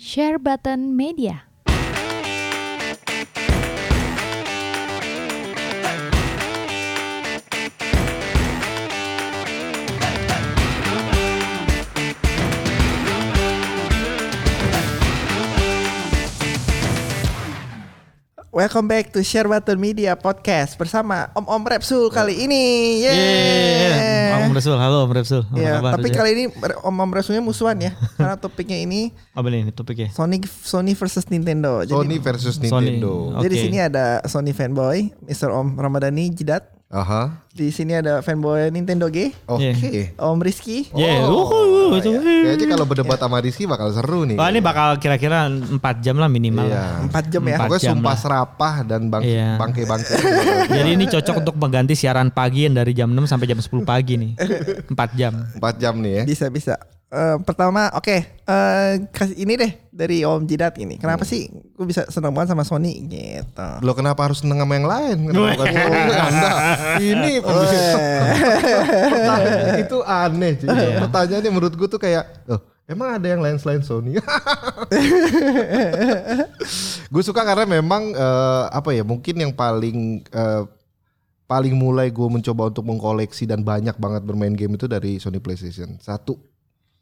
Share Button Media. Welcome back to Share Button Media Podcast bersama Om Om Repsul kali ini. Yeay. Yeay. Om Resul, halo Om. Apa Ya, kabar? tapi kali ini Om Om Repsulnya musuhan ya. Karena topiknya ini apa nih topiknya? Sony Sony versus Nintendo. Jadi Sony versus Sony. Nintendo. jadi di sini ada Sony fanboy, Mr. Om Ramadhani Jidat. Aha. Di sini ada fanboy Nintendo G, Oke. Iya. Om Rizky. Yeah. Oh, uhuh, itu. Kayaknya kalau berdebat sama Rizky bakal seru nih. Wah ini bakal kira-kira 4 jam lah minimal. Iya. Empat jam ya. Empat Pokoknya jam sumpah lah. serapah dan bang Iya. bangke-bangke. Jadi ini cocok untuk mengganti siaran pagi yang dari jam 6 sampai jam 10 pagi nih. 4 jam. 4 jam nih ya. Bisa bisa. Eh, pertama, oke, eh, kasih ini deh dari Om Jidat ini. Kenapa Hmm. sih gue bisa seneng banget sama Sony gitu? Lo kenapa harus seneng sama yang lain? Kenapa? Anda? Ini itu aneh cuy. Iya. Pertanyaannya menurut gue tuh kayak, oh, emang ada yang lain selain Sony? gue suka karena memang eh, apa ya? Mungkin yang paling eh, paling mulai gue mencoba untuk mengkoleksi dan banyak banget bermain game itu dari Sony PlayStation satu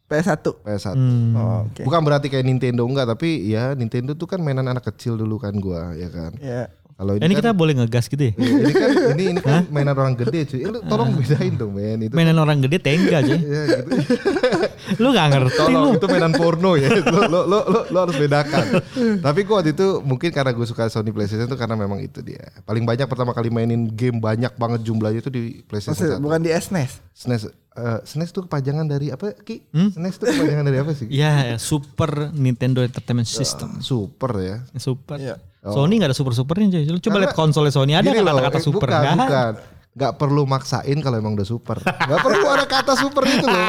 PS1. PS1. Hmm. Oh, Oke. Bukan berarti kayak Nintendo enggak, tapi ya Nintendo tuh kan mainan anak kecil dulu kan gua, ya kan. Ya. Kalau Ini ini, kita kan, boleh ngegas gitu ya? Iya, ini kan ini ini kan mainan orang gede cuy. Eh, lu tolong bedain dong men itu. Mainan orang gede tengga aja. Ya, gitu. Lu gak ngerti lu. Tolong itu mainan porno ya. Lo lo lo lo, lo harus bedakan. Tapi gua waktu itu mungkin karena gue suka Sony PlayStation tuh karena memang itu dia. Paling banyak pertama kali mainin game banyak banget jumlahnya itu di PlayStation Maksud, 1. bukan di SNES. SNES eh, SNES tuh kepanjangan dari apa Ki? Hmm? SNES tuh kepanjangan dari apa sih? Ya, Super Nintendo Entertainment System. Super ya. Super. Iya. Sony gak ada super-supernya cuy. Lu coba lihat konsolnya Sony ada nggak kata-kata eh, super? Bukan, Nggak ada. bukan. Gak perlu maksain kalau emang udah super. Gak perlu ada kata super itu loh.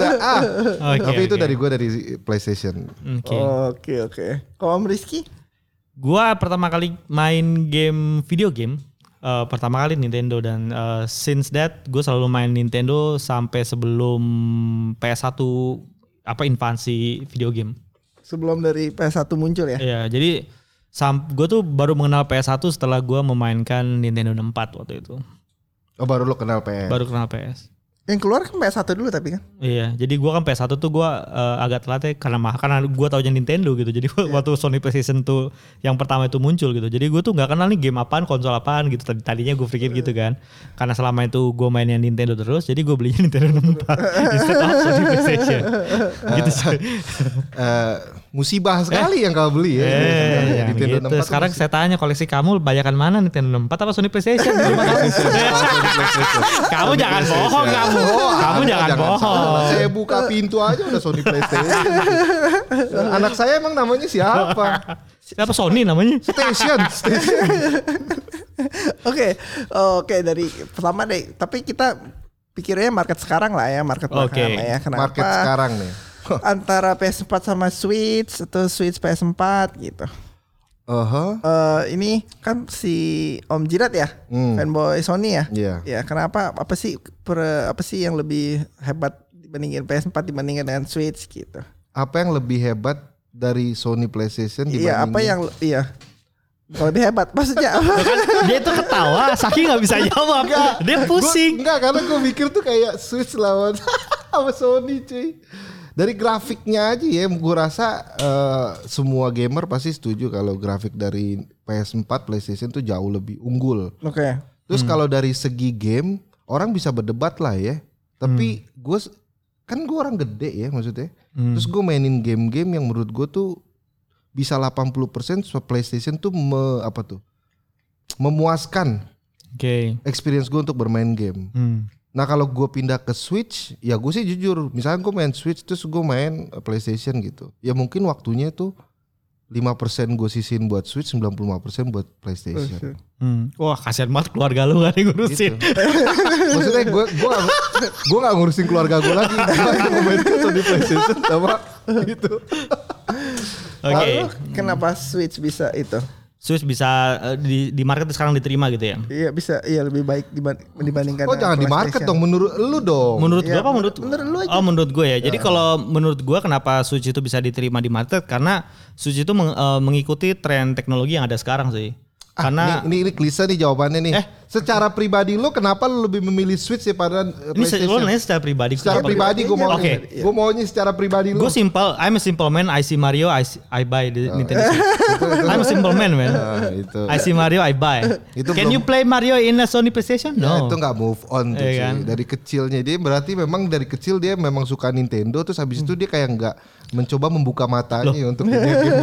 Dah, ah. Oke, Tapi itu oke. dari gue dari PlayStation. Oke. Oke oke. Kalau Om Rizky? Gua pertama kali main game video game eh, pertama kali Nintendo dan eh, since that gue selalu main Nintendo sampai sebelum PS1 apa infansi video game. Sebelum dari PS1 muncul ya? Iya, jadi sam gue tuh baru mengenal PS1 setelah gua memainkan Nintendo 64 waktu itu. Oh baru lo kenal PS. Baru kenal PS. Yang keluar kan PS1 dulu tapi kan? Iya, jadi gua kan PS1 tuh gua eh, agak telat ya karena mah karena gua taunya Nintendo gitu. Jadi waktu Sony PlayStation tuh yang pertama itu muncul gitu. Jadi gua tuh nggak kenal nih game apaan, konsol apaan gitu. Tadi tadinya gue pikir gitu kan. Karena selama itu gua mainnya Nintendo terus, jadi gue belinya Nintendo 64 instead of Sony PlayStation. gitu sih. Eh, musibah sekali yang kau beli ya. Eh, yang Nintendo gitu. 64 tuh Sekarang saya tanya koleksi kamu banyakan mana Nintendo 64 apa Sony PlayStation? Terima kasih. kamu jangan bohong kamu. Oh, kamu jangan bohong. salah. Saya buka pintu aja udah Sony PlayStation. Anak saya emang namanya siapa? Siapa Sony namanya? Station, Station. Oke. Oke dari pertama deh. Tapi kita pikirnya market sekarang lah ya. Market belakangan lah ya. Kenapa? Market sekarang nih. Antara PS4 sama Switch atau Switch PS4 gitu. Aha. Eh ini kan si Om Jirat ya, Hmm. fanboy Sony ya. Iya. Ya kenapa? Apa sih per, apa sih yang lebih hebat dibandingin PS4 dibandingkan dengan Switch gitu? Apa yang lebih hebat dari Sony PlayStation Iya apa dibandingin- yang iya yang lebih hebat maksudnya apa? Dia tuh ketawa, saking nggak bisa jawab. Dia pusing. Gua, enggak karena gue mikir tuh kayak Switch lawan sama Sony cuy. Dari grafiknya aja ya, gue rasa eh, semua gamer pasti setuju kalau grafik dari PS4, PlayStation tuh jauh lebih unggul. Oke. Terus kalau dari segi game, orang bisa berdebat lah ya. Tapi gue kan gue orang gede ya maksudnya. Hmm. Terus gue mainin game-game yang menurut gue tuh bisa 80% so PlayStation tuh me, apa tuh? memuaskan Oke. experience gue untuk bermain game. Hmm. Nah kalau gue pindah ke Switch, ya gue sih jujur, misalnya gue main Switch terus gue main eh, PlayStation gitu, ya mungkin waktunya tuh 5% gue sisin buat Switch, 95% buat PlayStation. Hmm. Wah kasihan banget keluarga lu gak ngurusin. Gitu. Maksudnya gue gue gue gak ngurusin keluarga gue lagi, gue main Sony PlayStation sama gitu. Oke. Lalu kenapa Switch bisa itu? Switch bisa eh, di di market sekarang diterima gitu ya. Iya bisa, iya lebih baik diban- dibandingkan. Oh jangan di market dong menurut lu dong. Menurut Iya, gua apa menurut menurut lu aja. Oh, menurut gue ya. Jadi kalau menurut gua kenapa Switch itu bisa diterima di market karena Switch itu meng- eh, mengikuti tren teknologi yang ada sekarang sih. Ah, Karena ini, ini, ini klise nih jawabannya nih. Eh. Secara pribadi lu kenapa lu lebih memilih Switch daripada uh, ini se- lo PlayStation? nanya secara pribadi. Secara kenapa? pribadi gue mau Oke. Gue maunya secara pribadi lu. Gue simple, I'm a simple man. I see Mario, I, see- I buy the Oh. Nintendo Switch. I'm a simple man, man. Nah, itu. I see Mario, I buy. Itu Can belum- you play Mario in a Sony PlayStation? Ya, No. itu nggak move on tuh Iya cuy. kan? dari kecilnya dia berarti memang dari kecil dia memang suka Nintendo terus habis itu dia kayak nggak mencoba membuka matanya untuk dunia game.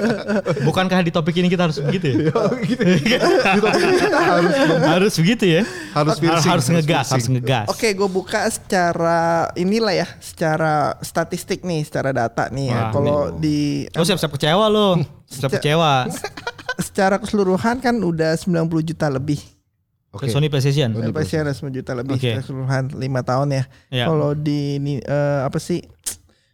Bukankah di topik ini kita harus begitu ya? gitu. Di topik ini kita harus harus begitu ya? Harus piercing, harus harus ngegas, harus ngegas. Oke, gue buka secara inilah ya, secara statistik nih, secara data nih ya. Kalau di Lo siap-siap kecewa lo. Siap kecewa. secara keseluruhan kan udah 90 juta lebih. Oke. Sony PlayStation. Sony ada 10 juta lebih secara keseluruhan 5 tahun ya. Ya. Kalau di eh, apa sih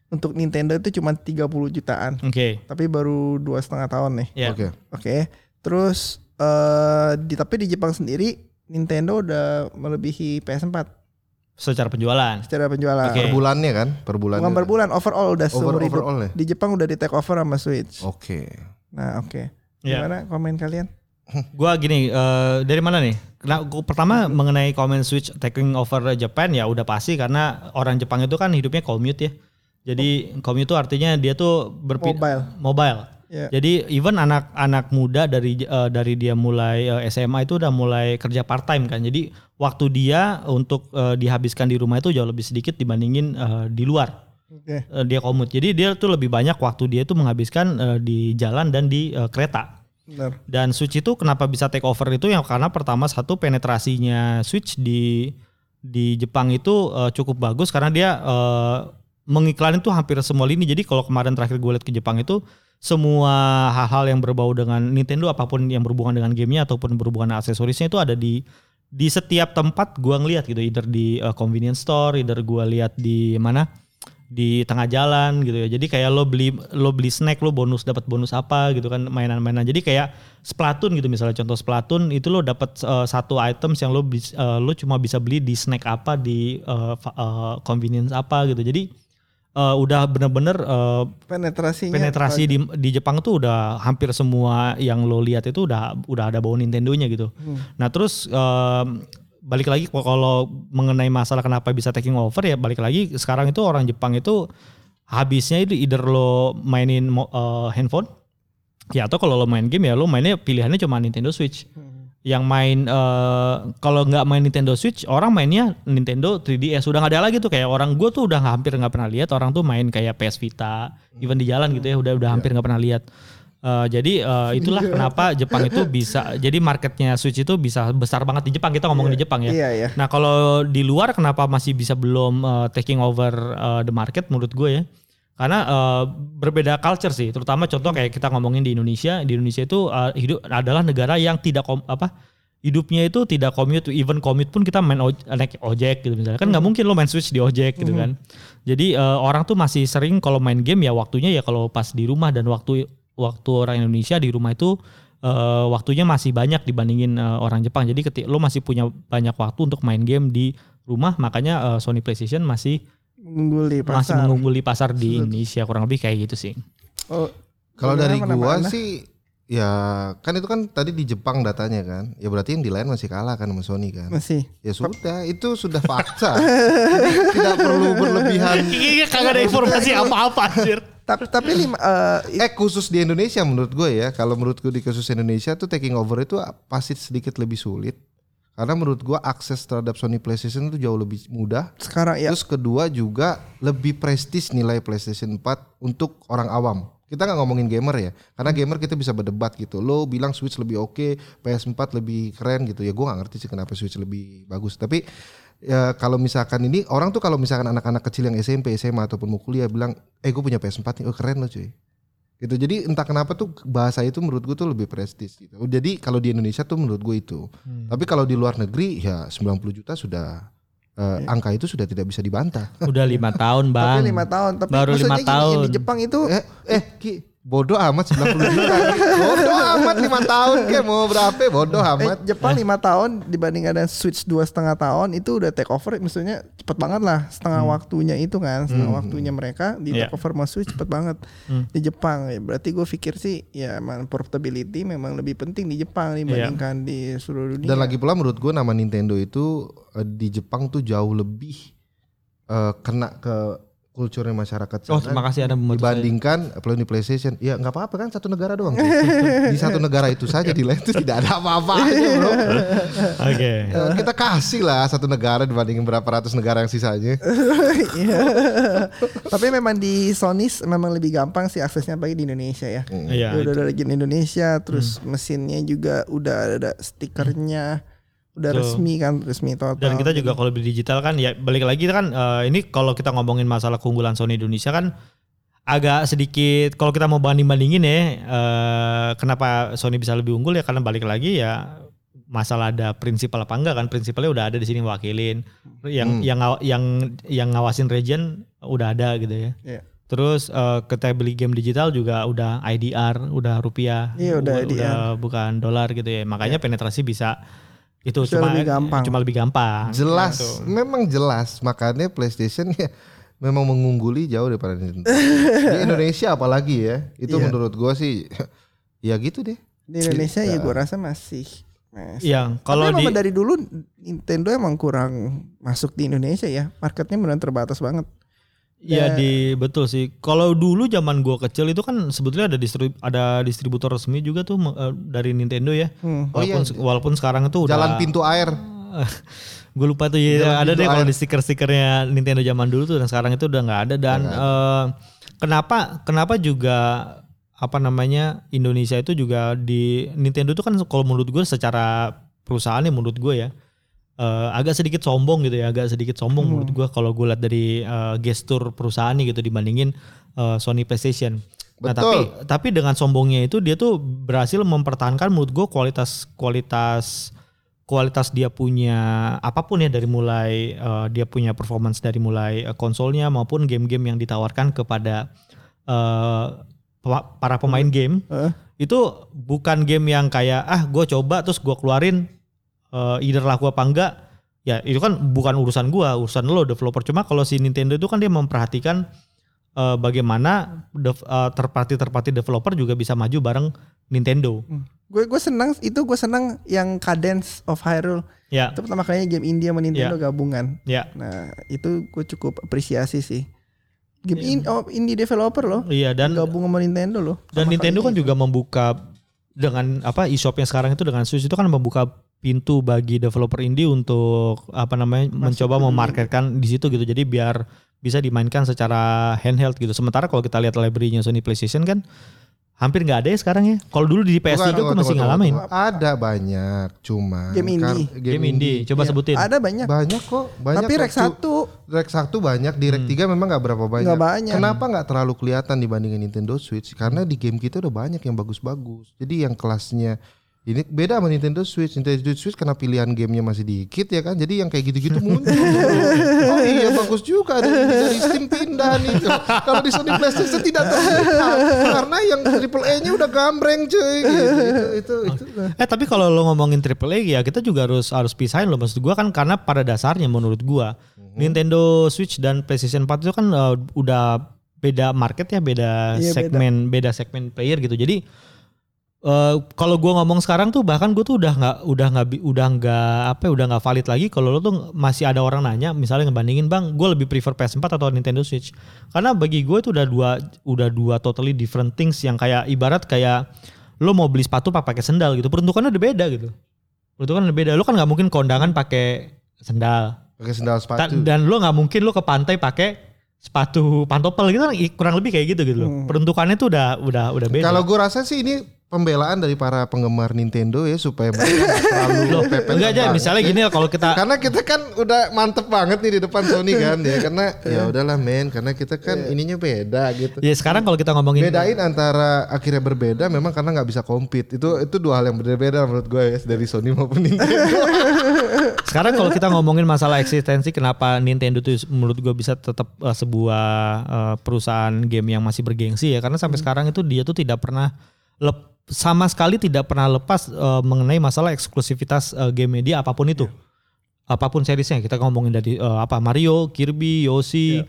untuk Nintendo itu cuma 30 jutaan. Oke. Tapi baru dua setengah tahun nih. Ya. Oke. Oke. Terus eh di tapi di Jepang sendiri Nintendo udah melebihi PS4 Secara penjualan. secara penjualan. Oke. Per bulannya kan? Per bulannya. Bukan per bulan, overall udah Over- seumur hidup. overall ya? Di Jepang udah di take over sama Switch. Oke. Nah, oke. Ya. Gimana komen kalian? Gua gini, eh, dari mana nih? Nah, gua pertama mengenai comment Switch taking over Japan ya udah pasti karena orang Jepang itu kan hidupnya commute ya. Jadi commute itu artinya dia tuh berpi- Mobile. mobile. Ya. Jadi even anak-anak muda dari eh, dari dia mulai eh, SMA itu udah mulai kerja part time kan. Jadi waktu dia untuk eh, dihabiskan di rumah itu jauh lebih sedikit dibandingin eh, di luar. Oke. Eh, dia komut. Jadi dia tuh lebih banyak waktu dia itu menghabiskan eh, di jalan dan di eh, kereta. Benar. Dan Switch itu kenapa bisa take over itu yang karena pertama satu penetrasinya Switch di di Jepang itu eh, cukup bagus karena dia mengiklanin tuh hampir semua lini. Jadi kalau kemarin terakhir gue lihat ke Jepang itu semua hal-hal yang berbau dengan Nintendo apa pun yang berhubungan dengan gamenya ataupun berhubungan aksesorisnya itu ada di di setiap tempat gua ngeliat gitu. Either di uh, convenience store either gua lihat di mana? Di tengah jalan gitu ya. Jadi kayak lo beli lo beli snack lo bonus dapat bonus apa gitu kan mainan-mainan. Jadi kayak Splatoon gitu misalnya contoh Splatoon itu lo dapat uh, satu items yang lo uh, lo cuma bisa beli di snack apa di uh, uh, convenience apa gitu. Jadi uh, udah bener-bener uh, Penetrasinya penetrasi di di Jepang tuh udah hampir semua yang lo lihat itu udah udah ada bau Nintendo-nya gitu. Nah terus em, balik lagi kalau mengenai masalah kenapa bisa taking over ya balik lagi sekarang itu orang Jepang itu habisnya itu either lo mainin eh, handphone ya atau kalau lo main game ya lo mainnya pilihannya cuma Nintendo Switch. Yang main eh, kalau nggak main Nintendo Switch orang mainnya Nintendo 3DS udah nggak ada lagi tuh kayak orang gue tuh udah hampir nggak pernah lihat orang tuh main kayak PS Vita even di jalan gitu ya udah udah hampir nggak pernah lihat. Eh, jadi eh, itulah kenapa Jepang itu bisa jadi marketnya Switch itu bisa besar banget di Jepang kita ngomongin di Jepang ya. Iya, iya. Nah kalau di luar kenapa masih bisa belum eh, taking over eh, the market menurut gue ya? Karena eh, berbeda culture sih, terutama contoh kayak kita ngomongin di Indonesia, di Indonesia itu eh, hidup adalah negara yang tidak kom, apa hidupnya itu tidak commute, even commute pun kita main oj- naik ojek gitu misalnya. Kan nggak mungkin lo main switch di ojek gitu kan. Jadi eh, orang tuh masih sering kalau main game ya waktunya ya kalau pas di rumah dan waktu waktu orang Indonesia di rumah itu eh, waktunya masih banyak dibandingin eh, orang Jepang. Jadi ketika lo masih punya banyak waktu untuk main game di rumah, makanya eh, Sony PlayStation masih mengungguli masih pasar. mengungguli pasar di Indonesia kurang lebih kayak gitu sih. Oh, Kalau dari mana, gua mana? sih ya kan itu kan tadi di Jepang datanya kan. Ya berarti yang di lain masih kalah kan sama Sony kan. masih. Ya sudah, itu sudah fakta. Jadi tidak perlu berlebihan. Iya kagak ada informasi apa-apa anjir. Tapi tapi lima eh, Eh khusus di Indonesia menurut gue ya, kalau menurutku di kasus Indonesia tuh taking over itu pasti sedikit lebih sulit. Karena menurut gua akses terhadap Sony PlayStation itu jauh lebih mudah. sekarang ya Terus kedua juga lebih prestis nilai PlayStation 4 untuk orang awam. Kita nggak ngomongin gamer ya, karena gamer kita bisa berdebat gitu. Lo bilang Switch lebih oke, PS4 lebih keren gitu. Ya gua nggak ngerti sih kenapa Switch lebih bagus. Tapi ya kalau misalkan ini orang tuh kalau misalkan anak-anak kecil yang SMP, SMA ataupun mau kuliah bilang, eh gue punya PS4 nih, oh keren lo cuy. Gitu. Jadi entah kenapa tuh bahasa itu menurut gue tuh lebih prestis gitu. Jadi kalau di Indonesia tuh menurut gue itu. Tapi kalau di luar negeri ya 90 juta sudah eh, angka itu sudah tidak bisa dibantah. Udah lima tahun bang. tapi lima tahun. Tapi Baru lima gini, tahun. di Jepang itu eh eh Ki, bodoh amat 90 juta. bodoh amat 5 tahun kayak mau berapa bodoh Eh, amat. Jepang lima tahun dibandingkan dengan Switch dua setengah tahun itu udah take over, maksudnya cepet banget lah setengah waktunya itu kan, setengah waktunya mereka di Iya. take over sama Switch cepet banget di Jepang. Ya, berarti gue pikir sih ya emang portability memang lebih penting di Jepang dibandingkan di seluruh dunia. Dan lagi pula menurut gue nama Nintendo itu eh, di Jepang tuh jauh lebih eh, kena ke kulturnya masyarakat Oh terima kasih ada saya. dibandingkan apalagi di PlayStation. Ya nggak apa-apa kan satu negara doang. di satu negara itu saja di lain itu tidak ada apa-apanya bro. Oke. Eh, kita kasih lah satu negara dibandingin berapa ratus negara yang sisanya. Iya. Tapi memang di Sony memang lebih gampang sih aksesnya apalagi di Indonesia ya. Iya. udah ada lagi di Indonesia, terus mesinnya juga udah ada stikernya, udah Betul. resmi kan, resmi total. Dan kita juga kalau beli digital kan ya balik lagi kan eh, ini kalau kita ngomongin masalah keunggulan Sony Indonesia kan agak sedikit kalau kita mau banding-bandingin ya eh, kenapa Sony bisa lebih unggul ya karena balik lagi ya masalah ada prinsipal apa enggak kan prinsipalnya udah ada di sini wakilin yang Hmm. yang yang yang ngawasin region udah ada gitu ya. Iya. Terus eh, kita beli game digital juga udah IDR, udah rupiah, Iya, udah IDR. bukan dolar gitu ya. Makanya penetrasi bisa itu Bisa cuma lebih gampang. cuma lebih gampang. Jelas, Gitu. memang jelas. Makanya PlayStation ya memang mengungguli jauh daripada Nintendo. di Indonesia apalagi ya. Itu Iya. menurut gua sih ya gitu deh. di Indonesia ya gue rasa masih. masih. Yang Tapi kalau di dari dulu Nintendo emang kurang masuk di Indonesia ya, marketnya benar terbatas banget. Ya Ya. di betul sih. Kalau dulu zaman gua kecil itu kan sebetulnya ada distrib, ada distributor resmi juga tuh eh, dari Nintendo ya. Hmm. Oh iya. Walaupun walaupun sekarang itu udah Jalan pintu air. gue lupa tuh ya Jalan ada deh kalau di stiker-stikernya Nintendo zaman dulu tuh dan sekarang itu udah nggak ada dan eh, kenapa kenapa juga apa namanya Indonesia itu juga di Nintendo itu kan kalau menurut gue secara perusahaan ya menurut gue ya eh, agak sedikit sombong gitu ya agak sedikit sombong Hmm. menurut gue kalau gue lihat dari eh, gestur perusahaannya gitu dibandingin eh, Sony PlayStation. Nah Betul. tapi tapi dengan sombongnya itu dia tuh berhasil mempertahankan menurut gue kualitas kualitas kualitas dia punya apa pun ya dari mulai eh, dia punya performance dari mulai eh, konsolnya maupun game-game yang ditawarkan kepada pa- para pemain game Eh. itu bukan game yang kayak ah gue coba terus gue keluarin eh, either laku apa enggak ya itu kan bukan urusan gua urusan lo developer. Cuma kalau si Nintendo itu kan dia memperhatikan eh, bagaimana dev, eh, third party third party developer juga bisa maju bareng Nintendo. Gue gue senang itu gue senang yang Cadence of Hyrule. Ya. Itu pertama kalinya game India sama Nintendo gabungan. ya. Nah itu gue cukup apresiasi sih. Game in, oh, indie developer loh, iya dan gabung sama Nintendo loh. Dan Nintendo kan kalinya. juga membuka dengan apa e-shopnya sekarang itu dengan Switch itu kan membuka pintu bagi developer indie untuk apa namanya mencoba memarketkan di situ gitu. Jadi biar bisa dimainkan secara handheld gitu. Sementara kalau kita lihat library-nya Sony PlayStation kan hampir nggak ada ya sekarang ya. Kalau dulu di PS3 Bukan, gue tunggu, masih tunggu, ngalamin. tunggu. Ada banyak, cuma Game indie. Game indie, coba Iya, sebutin. Ada banyak. Banyak kok, banyak. Tapi. Rek satu Rek 1 banyak, di Rek 3 memang nggak berapa banyak. Nggak banyak. Kenapa nggak terlalu kelihatan dibandingin Nintendo Switch? Karena di game kita udah banyak yang bagus-bagus. Jadi yang kelasnya ini beda sama Nintendo Switch. Nintendo Switch karena pilihan gamenya masih dikit ya kan. Jadi yang kayak gitu-gitu muncul. oh iya bagus juga dari, dari Steam pindah nih. Kalau di Sony PlayStation tidak terlihat karena yang triple A-nya udah gambreng cuy. Gitu. Itu itu itu. Eh tapi kalau lo ngomongin AAA ya kita juga harus harus pisahin loh maksud gua kan karena pada dasarnya menurut gua Mhm. Nintendo Switch dan PlayStation 4 itu kan eh, udah beda market ya, beda Iya, beda. segmen, beda. segmen player gitu. Jadi eh kalau gua ngomong sekarang tuh bahkan gua tuh udah nggak udah nggak udah nggak apa ya, udah nggak valid lagi kalau lo tuh masih ada orang nanya misalnya ngebandingin bang gue lebih prefer PS4 atau Nintendo Switch? Karena bagi gue itu udah dua udah dua totally different things yang kayak ibarat kayak lo mau beli sepatu pak pakai sendal gitu peruntukannya udah beda gitu. Peruntukan udah beda. Lo kan nggak mungkin kondangan pakai sendal. Pakai sendal sepatu. dan lo nggak mungkin lo ke pantai pakai sepatu pantopel gitu kan kurang lebih kayak gitu gitu loh. Hmm. peruntukannya tuh udah udah udah beda. Kalau gue rasa sih ini pembelaan dari para penggemar Nintendo ya supaya mereka terlalu pepet enggak aja misalnya ya. gini lah kalau kita Karena kita kan udah mantep banget nih di depan Sony kan ya karena ya udahlah men karena kita kan ininya beda gitu. ya sekarang kalau kita ngomongin Bedain antara akhirnya berbeda memang karena nggak bisa compete itu itu dua hal yang berbeda menurut gue ya dari Sony maupun Nintendo. Sekarang kalau kita ngomongin masalah eksistensi, kenapa Nintendo tuh menurut gue bisa tetap eh, sebuah eh, perusahaan game yang masih bergengsi ya? Karena sampai sekarang itu dia tuh tidak pernah lep- sama sekali tidak pernah lepas eh, mengenai masalah eksklusivitas eh, game media apa pun itu, apa pun seriesnya. Kita ngomongin dari eh, apa Mario, Kirby, Yoshi.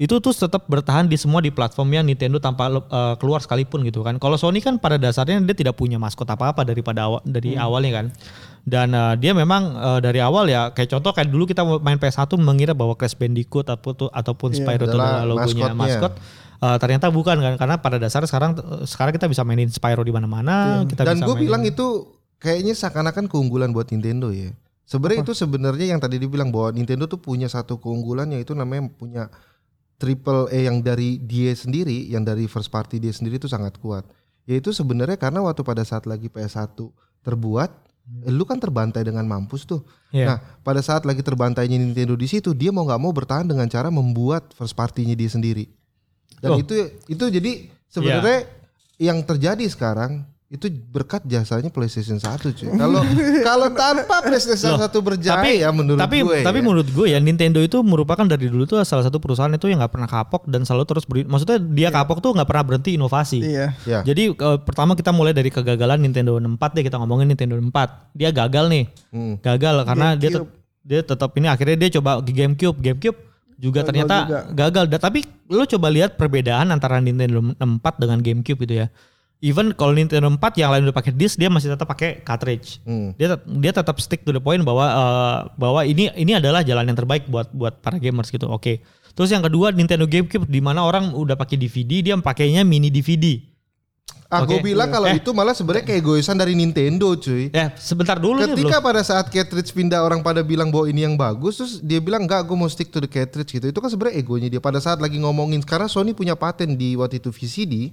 Itu tuh tetap bertahan di semua di platformnya Nintendo tanpa eh, keluar sekalipun gitu kan. Kalau Sony kan pada dasarnya dia tidak punya maskot apa-apa daripada awal dari awalnya kan. Dan eh, dia memang eh, dari awal ya kayak contoh kayak dulu kita main PS1 mengira bahwa Crash Bandicoot ataupun ataupun Spyro itu Adalah adalah logonya maskot. Eh, ternyata bukan kan karena pada dasarnya sekarang sekarang kita bisa mainin Spyro di mana-mana, kita Dan gue bilang itu kayaknya seakan-akan keunggulan buat Nintendo ya. Sebenarnya itu sebenarnya yang tadi dibilang bahwa Nintendo tuh punya satu keunggulan yaitu namanya punya triple A yang dari dia sendiri, yang dari first party dia sendiri itu sangat kuat. Yaitu sebenarnya karena waktu pada saat lagi PS1 terbuat, eh, lu kan terbantai dengan mampus tuh. Iya. Nah, pada saat lagi terbantainya Nintendo di situ, dia mau nggak mau bertahan dengan cara membuat first party-nya dia sendiri. Dan Oh. itu itu jadi sebenarnya yang terjadi sekarang itu berkat jasanya PlayStation 1 cuy. Kalau kalau tanpa PlayStation Loh, 1 berjaya ya menurut tapi, gue. Tapi ya. menurut gue ya Nintendo itu merupakan dari dulu tuh salah satu perusahaan itu yang nggak pernah kapok dan selalu terus beri, maksudnya dia kapok tuh nggak pernah berhenti inovasi. Iya. ya. Jadi eh, pertama kita mulai dari kegagalan Nintendo 64 deh kita ngomongin Nintendo 4. Dia gagal nih. Hmm. Gagal karena dia GameCube. tet- dia tetap ini akhirnya dia coba GameCube. GameCube juga Gagal ternyata juga. gagal. Da- tapi lu coba lihat perbedaan antara Nintendo 4 dengan GameCube itu ya. Even kalau Nintendo 4 yang lain udah pakai disk dia masih tetap pakai cartridge. Hmm. Dia dia tetap stick to the point bahwa eh, bahwa ini ini adalah jalan yang terbaik buat buat para gamers gitu. Oke. Terus yang kedua Nintendo GameCube di mana orang udah pakai DVD dia pakainya mini DVD. Ah, gue Oke. bilang kalau Eh. itu malah sebenarnya keegoisan dari Nintendo cuy. Eh sebentar dulu nih Ketika belum. pada saat cartridge pindah orang pada bilang bahwa ini yang bagus terus dia bilang enggak gue mau stick to the cartridge gitu. Itu kan sebenarnya egonya dia pada saat lagi ngomongin karena Sony punya paten di waktu itu VCD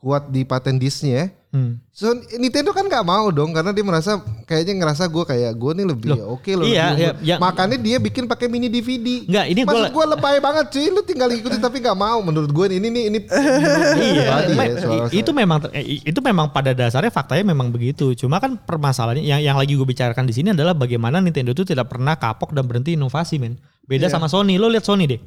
kuat di paten disknya. Hmm. So Nintendo kan nggak mau dong karena dia merasa kayaknya ngerasa gue kayak gue nih lebih oke loh. iya, lebih iya, iya. Makanya dia bikin pakai mini DVD. Enggak, ini gua- Maksud gue lebay banget cuy. Lu tinggal ikutin tapi nggak mau. Menurut gue ini nih ini. Iya, me- ya, soal- i- itu memang itu memang pada dasarnya faktanya memang begitu. Cuma kan permasalahannya yang yang lagi gue bicarakan di sini adalah bagaimana Nintendo itu tidak pernah kapok dan berhenti inovasi, men. Beda sama Sony. Lo lihat Sony deh.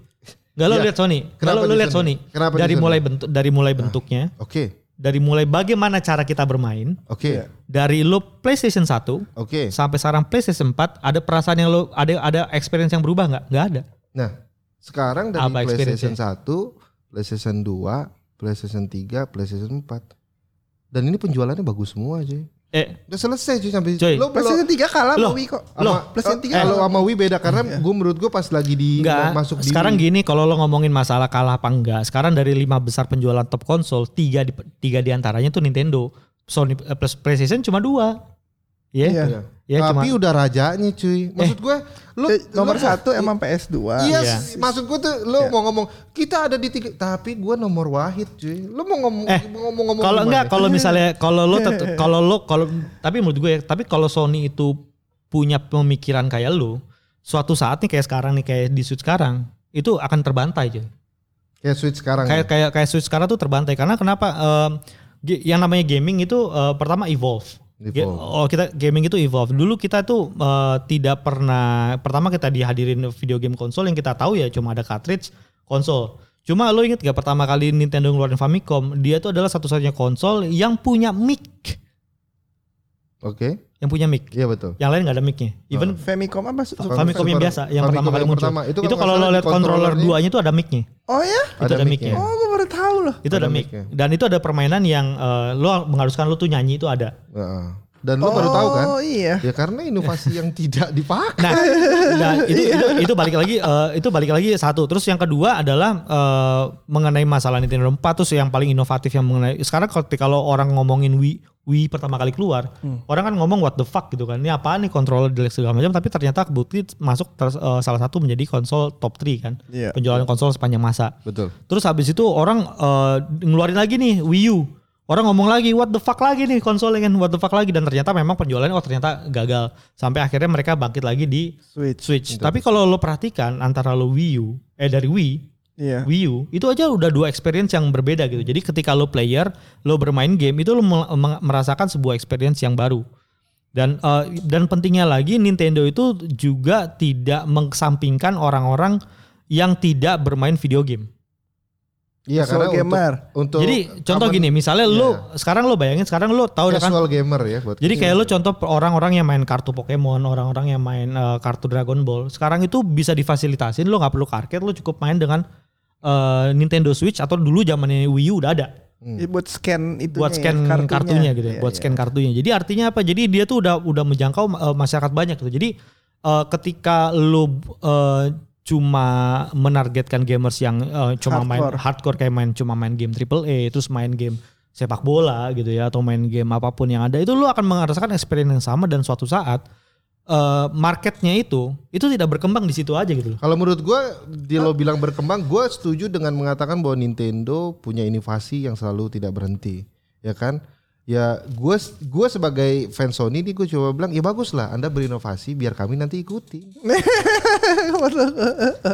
Gak lo Iya. lihat Sony. Kenapa lo, lihat Sony? Kenapa dari Sony? mulai bentuk dari mulai bentuknya, Oke, dari mulai bagaimana cara kita bermain, oke, dari lo PlayStation 1 oke. sampai sekarang PlayStation 4 ada perasaan yang lo ada ada experience yang berubah nggak? Nggak ada. Nah, sekarang dari Apa PlayStation 1, PlayStation 2, PlayStation 3, PlayStation 4. Dan ini penjualannya bagus semua aja. Eh, Udah selesai cuy sampai Coy. Lo PlayStation 3 kalah Loh, sama Wii kok. loh, PlayStation 3 kalau kalah. sama Wii beda karena gue menurut gue pas lagi di Enggak, masuk di sekarang gini kalau lo ngomongin masalah kalah apa enggak, sekarang dari lima besar penjualan top konsol, tiga di, tiga di antaranya tuh Nintendo, Sony eh, plus PlayStation cuma dua. Iya, Iya. Iya. Ya, Tapi cuma- udah rajanya cuy. Maksud gue lu Eh, nomor lu- satu emang PS2. Iya, Iya. maksud gue tuh lu mau ngomong kita ada di tiga, tapi gue nomor wahid cuy. Lu mau ngomong Eh, mau ngomong-ngomong Kalau gimana? enggak, kalau misalnya kalau lo tet- kalau lo kalau tapi menurut gue ya, tapi kalau Sony itu punya pemikiran kayak lo, suatu saat nih kayak sekarang nih kayak di Switch sekarang, itu akan terbantai aja. kayak Switch sekarang. Kayak ya? kayak kayak Switch sekarang tuh terbantai karena kenapa? Ge- yang namanya gaming itu eh, pertama evolve. Evolve. Oh kita gaming itu evolve. Dulu kita tuh eh, tidak pernah. Pertama kita dihadirin video game konsol yang kita tahu ya cuma ada cartridge konsol. Cuma lo inget gak pertama kali Nintendo ngeluarin Famicom, dia tuh adalah satu-satunya konsol yang punya mic, Oke. yang punya mic. Iya betul. Yang lain nggak ada micnya. Even Famicom apa? Famicom Famicom yang biasa, yang Famicom pertama kali yang muncul. pertama. Itu Itu, kalau lo lihat di controller duanya itu ada micnya. Oh ya? Itu ada, micnya. Oh, gue tahu loh. Itu ada, Ada mic. Dan itu ada permainan yang eh, lo mengharuskan lo tuh nyanyi itu ada. Heeh. Dan lu baru tahu kan? Oh iya. Ya karena inovasi yang tidak dipakai. Nah, nah itu, itu itu balik lagi eh, itu balik lagi satu. Terus yang kedua adalah eh, mengenai masalah Nintendo 4 terus yang paling inovatif yang mengenai sekarang kalau orang ngomongin Wii Wii pertama kali keluar, orang kan ngomong what the fuck gitu kan. Ini apaan nih controller jelek segala macam tapi ternyata kebukti masuk ter- eh, salah satu menjadi konsol top 3 kan. Iya. Penjualan konsol sepanjang masa. Betul. Terus habis itu orang eh, ngeluarin lagi nih Wii U. Orang ngomong lagi what the fuck lagi nih konsolnya kan what the fuck lagi dan ternyata memang penjualannya oh ternyata gagal sampai akhirnya mereka bangkit lagi di Switch. Switch. Tapi kalau lo perhatikan antara lo Wii U eh dari Wii Iya. Wii U itu aja udah dua experience yang berbeda gitu. Jadi ketika lo player, lo bermain game itu lo merasakan sebuah experience yang baru. Dan eh, dan pentingnya lagi Nintendo itu juga tidak mengesampingkan orang-orang yang tidak bermain video game. Iya Casual karena gamer. untuk, untuk Jadi contoh gini, misalnya Iya. lo sekarang lo bayangin sekarang lo tahu ya kan casual gamer ya buat Jadi kayak lo contoh orang-orang yang main kartu Pokemon, orang-orang yang main eh, kartu Dragon Ball, sekarang itu bisa difasilitasin, lo nggak perlu ke arcade, lo cukup main dengan eh, Nintendo Switch atau dulu zamannya Wii U udah ada Ini buat scan itu buat scan kartunya, gitu, ya, buat scan kartunya. Jadi artinya apa? Jadi dia tuh udah udah menjangkau eh, masyarakat banyak gitu. Jadi eh, ketika lo eh, cuma menargetkan gamers yang eh, cuma main Hardcore. hardcore kayak main cuma main game triple A, terus main game sepak bola gitu ya atau main game apa pun yang ada itu lo akan merasakan experience yang sama dan suatu saat eh, marketnya itu itu tidak berkembang di situ aja gitu loh. Kalau menurut gua di lo bilang berkembang, gua setuju dengan mengatakan bahwa Nintendo punya inovasi yang selalu tidak berhenti, ya kan? Ya, gua gua sebagai fans Sony nih gue coba bilang ya bagus lah, Anda berinovasi biar kami nanti ikuti.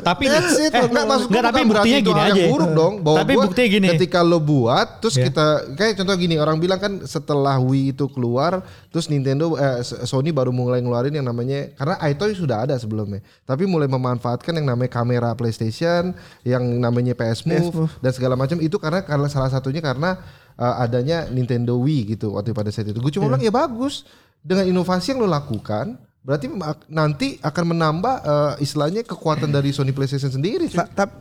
Tapi That's it. eh, Enggak, maksud enggak, tapi buktinya gini aja. buruk dong. Bahwa Tapi gua buktinya gini. Ketika lo buat, terus Ya. kita kayak contoh gini, orang bilang kan setelah Wii itu keluar, terus Nintendo eh, Sony baru mulai ngeluarin yang namanya karena iToy sudah ada sebelumnya, tapi mulai memanfaatkan yang namanya kamera PlayStation, yang namanya PS Move, PS Move. dan segala macam itu karena karena salah satunya karena eh, adanya Nintendo Wii gitu waktu pada saat itu. Gue cuma bilang ya bagus dengan inovasi yang lo lakukan. Berarti nanti akan menambah eh, istilahnya kekuatan dari Sony PlayStation sendiri. Tapi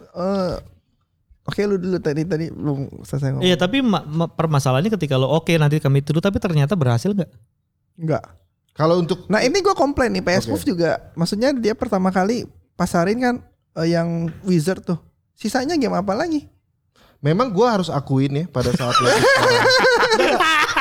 Oke lu dulu tadi tadi belum selesai ngomong. Iya tapi ma- ma- permasalahannya ketika lo oke nanti kami tiru tapi ternyata berhasil nggak? Enggak. Kalau untuk Nah ini gue komplain nih PS Oke. Move juga. Maksudnya dia pertama kali pasarin kan eh, yang Wizard tuh. Sisanya game apa lagi? Memang gua harus akuin ya pada saat lagi sekarang.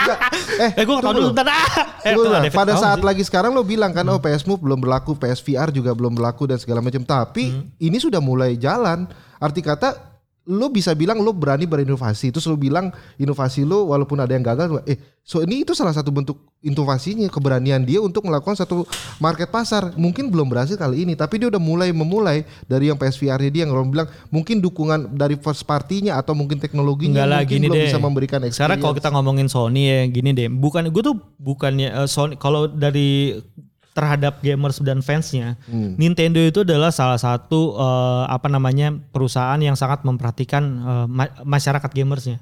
Nggak, eh, Eh gue tau tunggu dulu bentar. Eh, David pada tahu saat sih. lagi sekarang lo bilang kan oh PS Move belum berlaku, PS VR juga belum berlaku dan segala macam. Tapi ini sudah mulai jalan. Arti kata lo bisa bilang lo berani berinovasi. Terus lo bilang inovasi lo walaupun ada yang gagal, eh so ini itu salah satu bentuk inovasinya, keberanian dia untuk melakukan satu market pasar. Mungkin belum berhasil kali ini, tapi dia udah mulai memulai dari yang PS VR-nya dia yang orang bilang mungkin dukungan dari first party-nya atau mungkin teknologinya Enggak lah mungkin gini belum deh. bisa memberikan experience. Sekarang kalau kita ngomongin Sony ya gini deh, bukan gue tuh bukannya eh, Sony kalau dari terhadap gamers dan fansnya, Hmm. Nintendo itu adalah salah satu eh, apa namanya perusahaan yang sangat memperhatikan eh, ma- masyarakat gamersnya.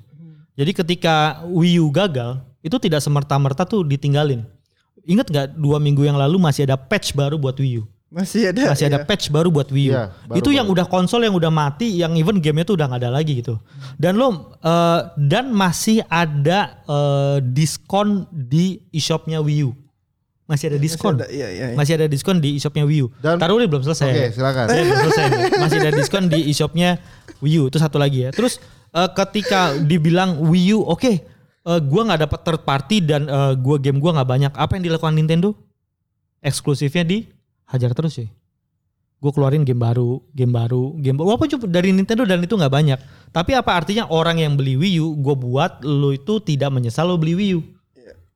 Jadi ketika Wii U gagal, itu tidak semerta-merta tuh ditinggalin. Ingat nggak dua minggu yang lalu masih ada patch baru buat Wii U? Masih ada. masih ada iya. patch baru buat Wii U. Iya, baru- itu yang udah konsol yang udah mati, yang even gamenya tuh udah nggak ada lagi gitu. Dan lo eh, dan masih ada eh, diskon di e-shopnya Wii U. Masih ada diskon. ada, iya, iya, iya. Masih ada diskon di e-shopnya Wii U. Dan- Taruh dulu belum selesai. Oke, silakan. Ya, belum selesai. Masih ada diskon di e-shopnya Wii U. Itu satu lagi ya. Terus eh, ketika dibilang Wii U, oke, eh, gua nggak dapat third party dan eh, gua game gua nggak banyak. Apa yang dilakukan Nintendo? Eksklusifnya di hajar terus sih. Gue keluarin game baru, game baru, game baru. Walaupun cuma dari Nintendo dan itu nggak banyak. Tapi apa artinya orang yang beli Wii U, gue buat lo itu tidak menyesal lo beli Wii U.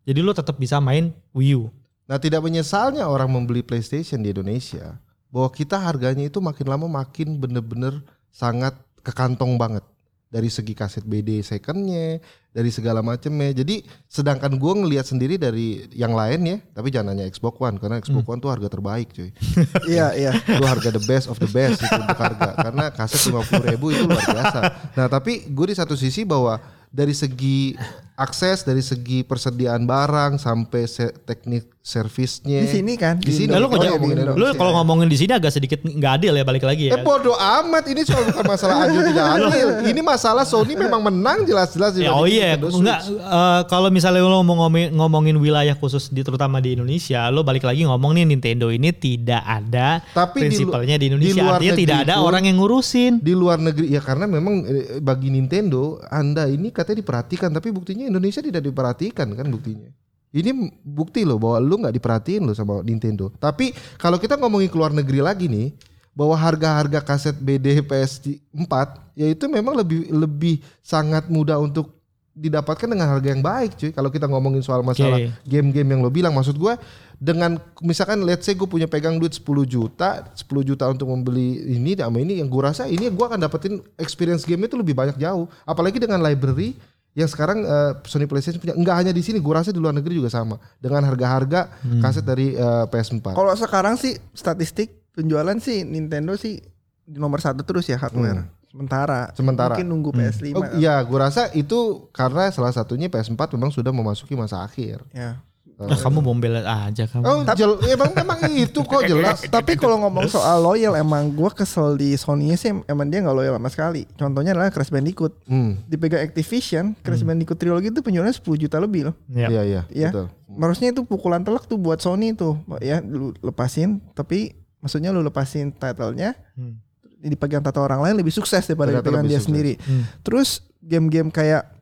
Jadi lo tetap bisa main Wii U. Nah tidak menyesalnya orang membeli PlayStation di Indonesia bahwa kita harganya itu makin lama makin bener-bener sangat ke kantong banget. Dari segi kaset BD secondnya dari segala macamnya jadi sedangkan gua ngelihat sendiri dari yang lain ya tapi jangan nanya Xbox One karena Xbox One tuh harga terbaik cuy. Iya, iya. itu harga the best of the best itu untuk harga karena kaset lima ribu itu luar biasa. Nah tapi gue di satu sisi bahwa dari segi akses dari segi persediaan barang sampai se- teknik servisnya Di sini kan. Di sini. Nah, lu, Oh, ngomongin, ngomongin lu kalau ngomongin di sini agak sedikit nggak adil ya balik lagi ya. Eh bodoh amat ini soal bukan masalah adil tidak adil. Ini masalah Sony memang menang jelas-jelas Ya, oh iya, enggak Switch. eh, kalau misalnya lo mau ngomongin, ngomongin wilayah khusus di terutama di Indonesia, lo balik lagi ngomong nih Nintendo ini tidak ada Tapi di lu- prinsipalnya di, di Indonesia, luar artinya tidak ada pun- orang yang ngurusin. Di luar negeri ya karena memang eh, bagi Nintendo Anda ini katanya diperhatikan tapi buktinya Indonesia tidak diperhatikan kan buktinya. Ini bukti loh bahwa lu nggak diperhatiin loh sama Nintendo. Tapi kalau kita ngomongin keluar negeri lagi nih bahwa harga-harga kaset BD PS4 ya itu memang lebih lebih sangat mudah untuk didapatkan dengan harga yang baik cuy. Kalau kita ngomongin soal masalah Oke. game-game yang lo bilang maksud gua dengan misalkan let's say gue punya pegang duit 10 juta, 10 juta untuk membeli ini sama ini yang gua rasa ini gua akan dapetin experience game itu lebih banyak jauh. Apalagi dengan library yang sekarang eh, Sony PlayStation punya nggak hanya di sini, gua rasa di luar negeri juga sama dengan harga-harga kaset dari eh, PS4. Kalau sekarang sih statistik penjualan sih Nintendo sih di nomor satu terus ya hardware. Sementara. Sementara. Mungkin nunggu PS5. Oh, iya, gua rasa itu karena salah satunya PS4 memang sudah memasuki masa akhir. Ya. Ah, kamu bombel aja kamu. Oh, jel, emang emang itu kok jelas. Tapi kalau ngomong soal loyal emang gua kesel di Sony sih emang dia nggak loyal sama sekali. Contohnya adalah Crash Bandicoot. Hmm. Dipegang Activision, Crash Bandicoot Trilogy itu penjualannya 10 juta lebih loh. Ya. Iya, iya, Ya. betul. Harusnya itu pukulan telak tuh buat Sony tuh. Ya lu lepasin tapi maksudnya lu lepasin title-nya Hmm. dipegang tato orang lain lebih sukses daripada dipegang dia sukses. sendiri. Hmm. Terus game-game kayak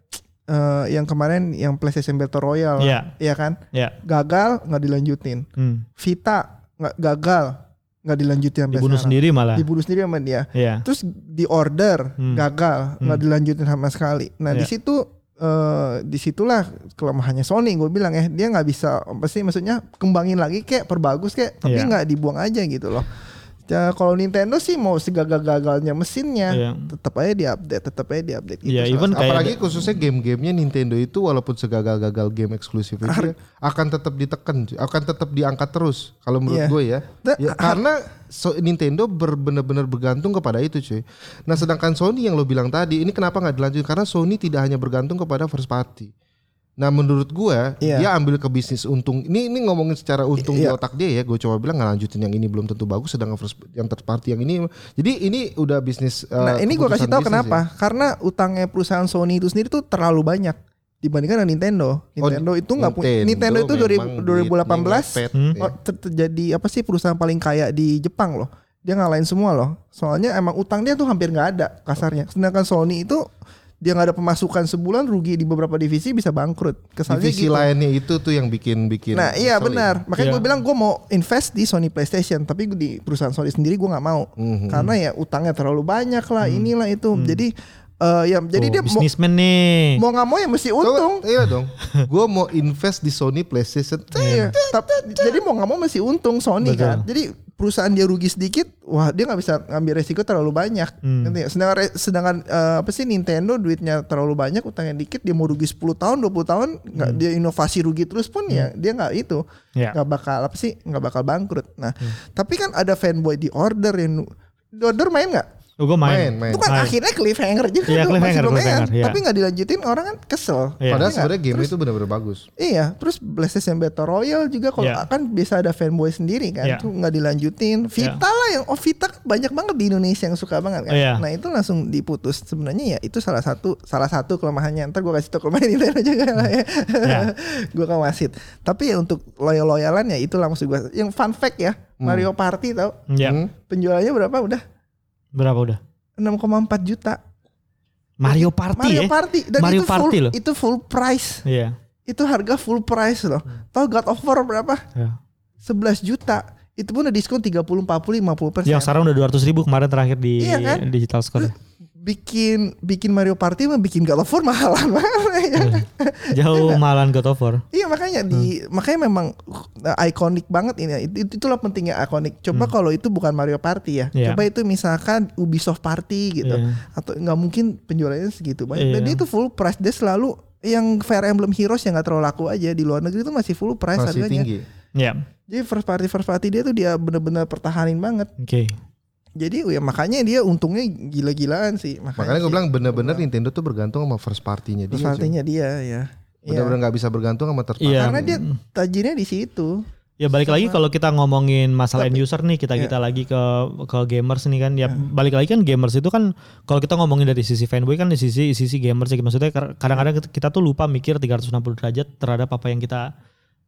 eh, yang kemarin yang PlayStation Battle Royale, Iya. ya kan? Ya. Gagal nggak dilanjutin. Hmm. Vita nggak gagal nggak dilanjutin sampai Dibunuh sekarang. sendiri malah. Dibunuh sendiri sama dia. Iya. Terus di order Hmm. gagal nggak dilanjutin sama sekali. Nah di Iya. situ eh di situlah kelemahannya Sony gue bilang ya dia nggak bisa apa sih maksudnya kembangin lagi kayak perbagus kayak tapi Iya. nggak dibuang aja gitu loh. Ya, kalau Nintendo sih mau segagal-gagalnya mesinnya Iya. tetap aja diupdate, tetap aja diupdate gitu. Iya, salah even kayak Apalagi khususnya game-gamenya Nintendo itu walaupun segagal-gagal game eksklusif itu akan tetap ditekan, akan tetap diangkat terus kalau menurut Iya. gue ya. Ya, karena so- Nintendo benar-benar bergantung kepada itu cuy. Nah sedangkan Sony yang lo bilang tadi ini kenapa nggak dilanjut? Karena Sony tidak hanya bergantung kepada first party. Nah menurut gue Iya. dia ambil ke bisnis untung. Ini ini ngomongin secara untung di Iya. otak dia ya. Gue coba bilang nggak lanjutin yang ini belum tentu bagus, sedangkan first yang third party yang ini. Jadi ini udah bisnis. eh, Nah ini gue kasih tahu kenapa? ya. Karena utangnya perusahaan Sony itu sendiri tuh terlalu banyak dibandingkan dengan Nintendo. Nintendo itu nggak punya. Nintendo itu dari memang 2018 duitnya ngepet, Hmm. ya. oh, ter- terjadi apa sih perusahaan paling kaya di Jepang loh. Dia ngalahin semua loh. Soalnya emang utang dia tuh hampir nggak ada kasarnya. Sedangkan Sony itu dia nggak ada pemasukan sebulan rugi di beberapa divisi bisa bangkrut. Kesannya divisi gitu. lainnya itu tuh yang bikin bikin. Nah iya benar. Makanya Iya. gue bilang gue mau invest di Sony PlayStation, tapi di perusahaan Sony sendiri gue nggak mau, Mhm. karena ya utangnya terlalu banyak lah, inilah itu. Jadi eh, ya jadi Tuh, dia mau bisnismen nih. mau nggak mau ya mesti untung. Iya dong. gue mau invest di Sony PlayStation. Iya. Tapi- jadi mau nggak mau mesti untung Sony Betul. kan. Jadi perusahaan dia rugi sedikit, wah dia nggak bisa ngambil resiko terlalu banyak. Hmm. Sedangkan sedangkan eh, apa sih Nintendo duitnya terlalu banyak, utangnya dikit, dia mau rugi 10 tahun, 20 tahun, nggak dia inovasi rugi terus pun ya dia nggak itu, Hmm. Ya. nggak bakal apa sih, nggak bakal bangkrut. Nah, tapi kan ada fanboy di order yang di order main nggak? Oh, gue main. Main, main. Itu kan Main. akhirnya cliffhanger juga Iya, cliffhanger, cliffhanger, iya. tapi nggak dilanjutin orang kan kesel. Iya. Padahal nggak? sebenarnya game itu benar-benar bagus. Iya, terus PlayStation Battle Royale juga kalau Iya. kan bisa ada fanboy sendiri kan, Iya. tuh nggak dilanjutin. Vita lah yang oh Vita kan banyak banget di Indonesia yang suka banget kan. Iya. Nah itu langsung diputus. Sebenarnya ya itu salah satu salah satu kelemahannya. Ntar gue kasih tau kelemahan Nintendo juga lah ya. Iya. gue kan wasit. Tapi ya untuk loyal loyalan ya itulah maksud gue. Yang fun fact ya Mario Party tau Ya. Hmm. penjualannya berapa udah Berapa udah? 6,4 juta. Mario Party Mario ya? Party dan Mario itu full Party loh. itu full price. Iya. Itu harga full price loh. Tahu God of War berapa? Ya. 11 juta. Itu pun udah diskon 30, 40, 50 persen. Yang sekarang udah 200 ribu kemarin terakhir di Iya kan? digital store. Bikin bikin Mario Party mah bikin God of War mahalan banget ya. Jauh malan God of War. Iya makanya di makanya memang uh, ikonik banget ini. Itu, itulah pentingnya ikonik. Coba kalau itu bukan Mario Party ya. Iya. Coba itu misalkan Ubisoft Party gitu. Iya. Atau nggak mungkin penjualannya segitu banyak. Dan Iya. dia itu full price. Dia selalu yang Fire Emblem Heroes yang nggak terlalu laku aja di luar negeri itu masih full price Masih harganya. tinggi. Ya. Jadi first party first party dia tuh dia bener-bener pertahanin banget. Oke. Jadi ya makanya dia untungnya gila-gilaan sih. Makanya gue sih. bilang benar-benar Nintendo tuh bergantung sama first party-nya dia. First cuy. party-nya dia ya. Iya. Benar-benar nggak bisa bergantung sama third party. Iya. Karena dia tajirnya di situ. Ya balik lagi kalau kita ngomongin masalah end user nih kita Iya. kita lagi ke ke gamers nih kan ya balik lagi kan gamers itu kan kalau kita ngomongin dari sisi fanboy kan di sisi sisi gamers ya maksudnya kadang-kadang kita- kita tuh lupa mikir 360 derajat terhadap apa yang kita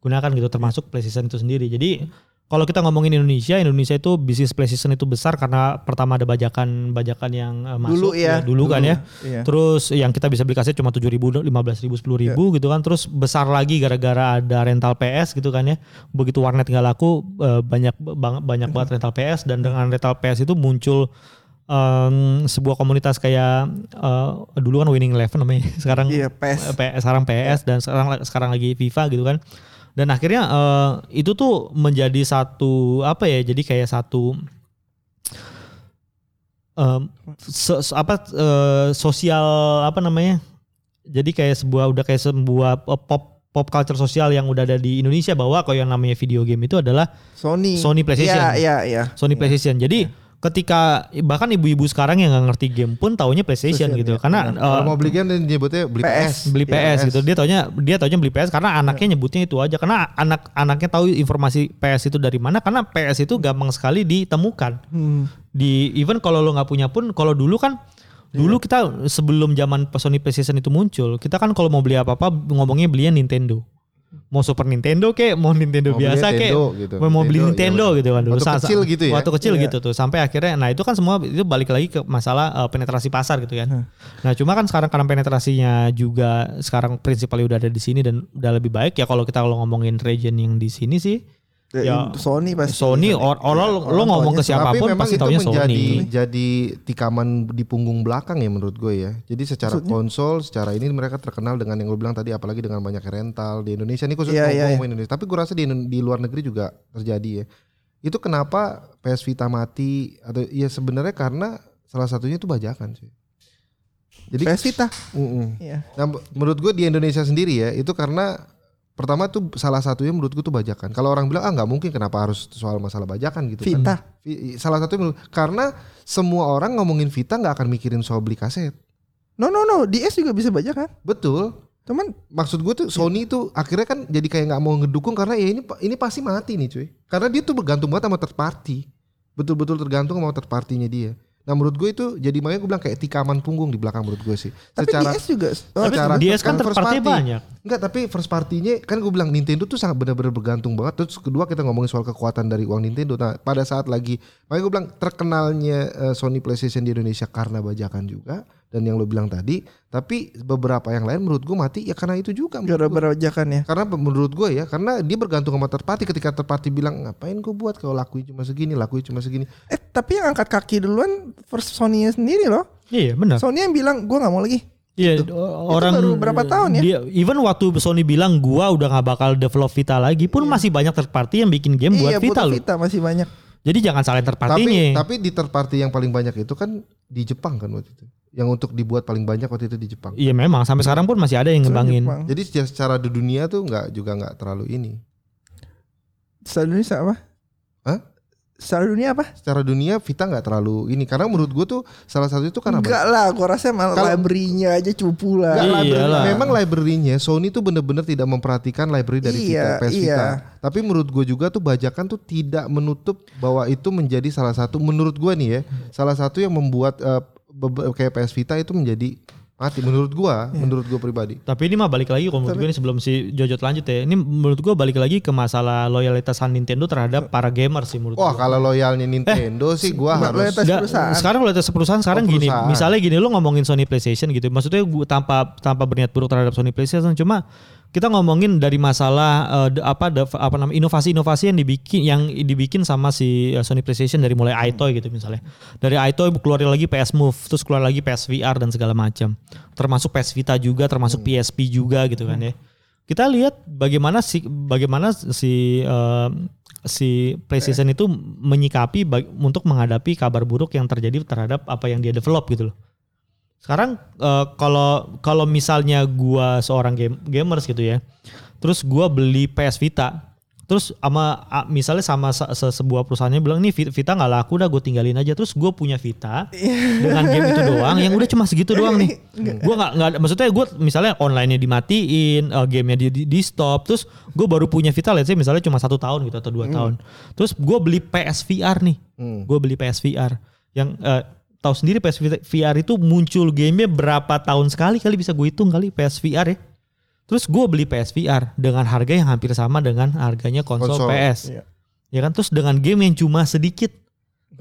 gunakan gitu termasuk PlayStation itu sendiri. Jadi kalau kita ngomongin Indonesia, Indonesia itu bisnis PlayStation itu besar karena pertama ada bajakan-bajakan yang eh, masuk Dulu ya, dulu kan ya. Iya. Terus yang kita bisa beli kaset cuma 7 ribu, 15 ribu, 10 ribu gitu kan. Terus besar lagi gara-gara ada rental PS gitu kan ya. Begitu warnet nggak laku eh, banyak bang- banyak banget rental PS dan dengan rental PS itu muncul em, sebuah komunitas kayak eh, dulu kan Winning Eleven namanya, sekarang Iya, eh, PS, sekarang PS dan sekarang sekarang lagi FIFA gitu kan. Dan akhirnya eh, itu tuh menjadi satu apa ya? Jadi kayak satu em, se- se- apa eh, sosial apa namanya? Jadi kayak sebuah udah kayak sebuah pop pop culture sosial yang udah ada di Indonesia bahwa kalau yang namanya video game itu adalah Sony. Sony PlayStation. Iya, iya, iya. Sony PlayStation. Jadi ketika bahkan ibu-ibu sekarang yang nggak ngerti game pun taunya PlayStation PlayStation, gitu. ya. Karena Kalau eh, mau beli game dia nyebutnya beli PS. PS. beli Iya, PS gitu. Dia taunya dia taunya beli PS karena anaknya nyebutnya itu aja. Karena anak-anaknya tahu informasi PS itu dari mana karena PS itu gampang sekali ditemukan. Hmm. Di even kalau lo nggak punya pun kalau dulu kan dulu kita sebelum zaman Sony PlayStation itu muncul, kita kan kalau mau beli apa-apa ngomongnya belinya Nintendo. Mau Super Nintendo kek, mau Nintendo Mau biasa kek, gitu. mau beli Nintendo, iya gitu kan dulu. Waktu Sa- kecil gitu ya? Waktu kecil Iya. gitu tuh. Sampai akhirnya nah itu kan semua itu balik lagi ke masalah eh, penetrasi pasar gitu kan. Nah, cuma kan sekarang karena penetrasinya juga sekarang prinsipalnya udah ada di sini dan udah lebih baik ya kalau kita kalau ngomongin region yang di sini sih Ya, Ya, Sony pasti. Sony or, orang lo, lo ngomong ke siapa pun Tapi memang pasti itu taunya menjadi Sony. jadi tikaman di punggung belakang ya menurut gue ya. Jadi secara konsol, secara ini mereka terkenal dengan yang gue bilang tadi, apalagi dengan banyak rental di Indonesia ini khusus ngomong iya, ngomong Indonesia. Tapi gue rasa di, di luar negeri juga terjadi ya. Itu kenapa PS Vita mati atau ya sebenarnya karena salah satunya itu bajakan sih. Jadi PS Vita. Mm-mm. Iya. Nah, menurut gue di Indonesia sendiri ya itu karena pertama tuh salah satunya menurut gue tuh bajakan. Kalau orang bilang ah nggak mungkin kenapa harus soal masalah bajakan gitu. kan. Vita. Vi- Salah satunya menurut- karena semua orang ngomongin Vita nggak akan mikirin soal beli kaset. No no no, DS juga bisa baca kan? Betul. Cuman Maksud gue tuh Sony tuh akhirnya kan jadi kayak nggak mau ngedukung karena ya ini ini pasti mati nih cuy. Karena dia tuh bergantung banget sama third party. Betul-betul tergantung sama third party-nya dia. Nah menurut gue itu jadi makanya gue bilang kayak tikaman punggung di belakang menurut gue sih. tapi Secara DS juga oh, Tapi secara- DS kan first party. banyak. Enggak, tapi first party-nya kan gue bilang Nintendo tuh sangat benar-benar bergantung banget. Terus kedua kita ngomongin soal kekuatan dari uang Nintendo. Nah, pada saat lagi makanya gue bilang terkenalnya eh, Sony PlayStation di Indonesia karena bajakan juga dan yang lo bilang tadi, tapi beberapa yang lain menurut gue mati ya karena itu juga. gua. bajakan ya. Karena menurut gue ya, karena dia bergantung sama third party ketika third party bilang ngapain gue buat kalau lakuin cuma segini, lakuin cuma segini. Eh tapi yang angkat kaki duluan first Sony-nya sendiri loh. Iya benar. Sony yang bilang gua nggak mau lagi. Iya orang baru berapa tahun ya? Dia, even waktu Sony bilang gua udah nggak bakal develop Vita lagi pun masih banyak third party yang bikin game iya, buat Vita buat loh. Vita masih banyak. Jadi jangan salahin third Tapi party-nya. tapi di third party yang paling banyak itu kan di Jepang kan waktu itu. Yang untuk dibuat paling banyak waktu itu di Jepang. Iya memang sampai sekarang pun masih ada yang ngembangin. Jepang. Jadi secara- di dunia tuh nggak juga nggak terlalu ini. Secara dunia apa? Hah? Secara dunia apa? Secara dunia Vita nggak terlalu ini karena menurut gue tuh salah satu itu karena Enggak lah, gua rasa malah Kalau- library-nya aja cupu lah. Iya library- lah. memang library-nya Sony tuh bener-bener tidak memperhatikan library dari Iya, Vita, PS iya. Vita. Tapi menurut gue juga tuh bajakan tuh tidak menutup bahwa itu menjadi salah satu menurut gue nih ya, salah satu yang membuat bebe- kayak PS Vita itu menjadi mati menurut gua, Iya. menurut gua pribadi. Tapi ini mah balik lagi kalau menurut gue ini sebelum si Jojo lanjut ya. Ini menurut gue balik lagi ke masalah loyalitasan Nintendo terhadap para gamer sih menurut Wah, gue. kalau loyalnya Nintendo sih gua harus loyalitas Nggak, perusahaan. sekarang loyalitas perusahaan sekarang Oh, gini, perusahaan. misalnya gini lo ngomongin Sony PlayStation gitu, maksudnya gue tanpa tanpa berniat buruk terhadap Sony PlayStation, cuma kita ngomongin dari masalah de- apa de- apa namanya inovasi-inovasi yang dibikin yang dibikin sama si eh, Sony PlayStation dari mulai iToy gitu misalnya, dari iToy keluar lagi PS Move, terus keluar lagi PS VR dan segala macam, termasuk PS Vita juga, termasuk PSP juga gitu kan ya. Kita lihat bagaimana si bagaimana si eh, si PlayStation itu menyikapi untuk menghadapi kabar buruk yang terjadi terhadap apa yang dia develop gitu loh. Sekarang eh, kalau kalau misalnya gua seorang game, gamers gitu ya. Terus gua beli PS Vita. Terus sama misalnya sama se- se- sebuah perusahaannya bilang nih Vita- nggak laku dah gue tinggalin aja. Terus gue punya Vita dengan game itu doang yang udah cuma segitu doang nih. Gue nggak nggak maksudnya gue misalnya online-nya dimatiin, eh, gamenya di, di, di stop. Terus gue baru punya Vita let's say misalnya cuma satu tahun gitu atau dua tahun. Terus gue beli PS VR nih. Hmm. Gue beli PS VR yang eh, tahu sendiri PS VR itu muncul gamenya berapa tahun sekali kali bisa gue hitung kali PS VR ya. Terus gue beli PS VR dengan harga yang hampir sama dengan harganya konsol, Konsol, PS. iya. Ya kan terus dengan game yang cuma sedikit.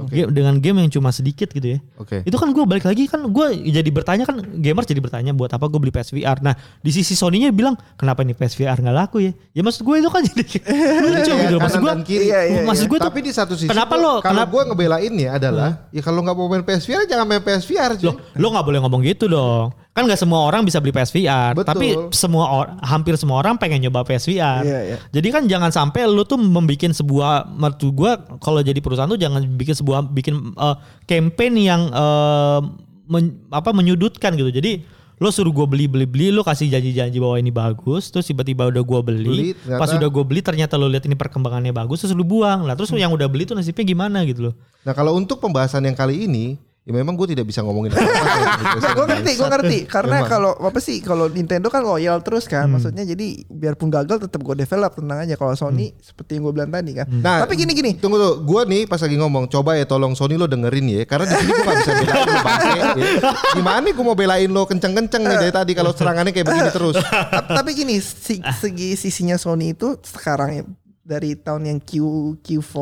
Game- dengan game yang cuma sedikit gitu ya. Oke. Itu kan gue balik lagi kan gue jadi bertanya kan gamer jadi bertanya buat apa gue beli PSVR. Nah di sisi Sony-nya bilang kenapa ini PSVR nggak laku ya? Ya maksud gue itu kan jadi lucu Iya, gitu. Maksud kanan gue, kiri. Iya, iya, maksud gue tuh Tapi di satu sisi kenapa lo- kalau kenapa- gue ngebelain ya adalah ya kalau nggak mau main PSVR jangan main PSVR cuy. Loh, lo nggak boleh ngomong gitu dong. Kan nggak semua orang bisa beli PSVR, Betul. tapi semua or- hampir semua orang pengen nyoba PSVR. Iya, iya. Jadi kan jangan sampai lu tuh membuat sebuah mertu gua kalau jadi perusahaan tuh jangan bikin sebuah bikin eh, campaign yang eh, men- apa menyudutkan gitu. Jadi lo suruh gue beli beli beli lo kasih janji-janji bahwa ini bagus terus tiba-tiba udah gue beli, Beli, ternyata- pas udah gue beli ternyata lo lihat ini perkembangannya bagus terus lo buang lah terus yang udah beli tuh nasibnya gimana gitu loh Nah kalau untuk pembahasan yang kali ini ya memang gue tidak bisa ngomongin apa-apa ya, Nah, gue ngerti, gue ngerti. Karena kalau apa sih, kalau Nintendo kan loyal terus kan, Hmm. maksudnya jadi biarpun gagal tetap gue develop tenang aja. Kalau Sony seperti yang gue bilang tadi kan. Nah, Tapi gini gini, Tunggu tuh, gue nih pas lagi ngomong, coba ya tolong Sony lo dengerin ya, karena di sini gue gak bisa belain lo bangke. ya. Gimana nih gue mau belain lo kenceng-kenceng nih dari tadi kalau serangannya kayak begini terus. Ta- tapi gini, si- segi sisinya Sony itu sekarang ya, dari tahun yang Q Q4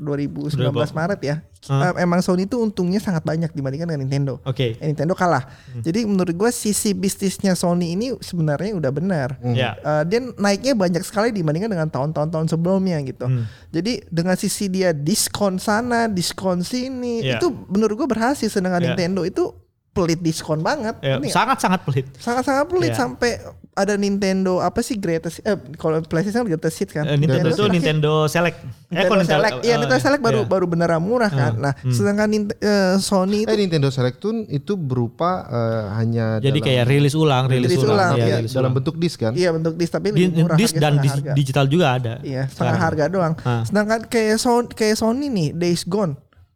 2019 Berapa? Maret ya. em- Emang Sony itu untungnya sangat banyak dibandingkan dengan Nintendo. oke Eh, Nintendo kalah. Jadi menurut gue sisi bisnisnya Sony ini sebenarnya udah benar. ya Eh, dia naiknya banyak sekali dibandingkan dengan tahun-tahun tahun sebelumnya gitu. Hmm. Jadi dengan sisi dia diskon sana, diskon sini, Iya. itu menurut gue berhasil. Sedangkan Iya. Nintendo itu pelit diskon banget. Ya, Ini sangat-sangat pelit sangat-sangat pelit Iya. sampai ada Nintendo apa sih greatest eh kalau PlayStation kan greatest hit kan. Eh, Nintendo itu Select Hit. Nintendo Select. Nintendo kok Select, iya eh, Nintendo Select baru iya. baru beneran murah kan. Nah, sedangkan Nint- eh, Sony itu Eh Nintendo Select tuh itu berupa eh, hanya Jadi dalam, kayak rilis ulang, rilis, Rilis ulang, ulang, iya, iya. rilis dalam ulang. bentuk disk kan. iya bentuk disk tapi Di, lebih murah disc harganya dan dis- harga. digital juga ada. Iya, setengah sekarang. harga doang. Ah. Sedangkan kayak Sony, kayak Sony nih, Days Gone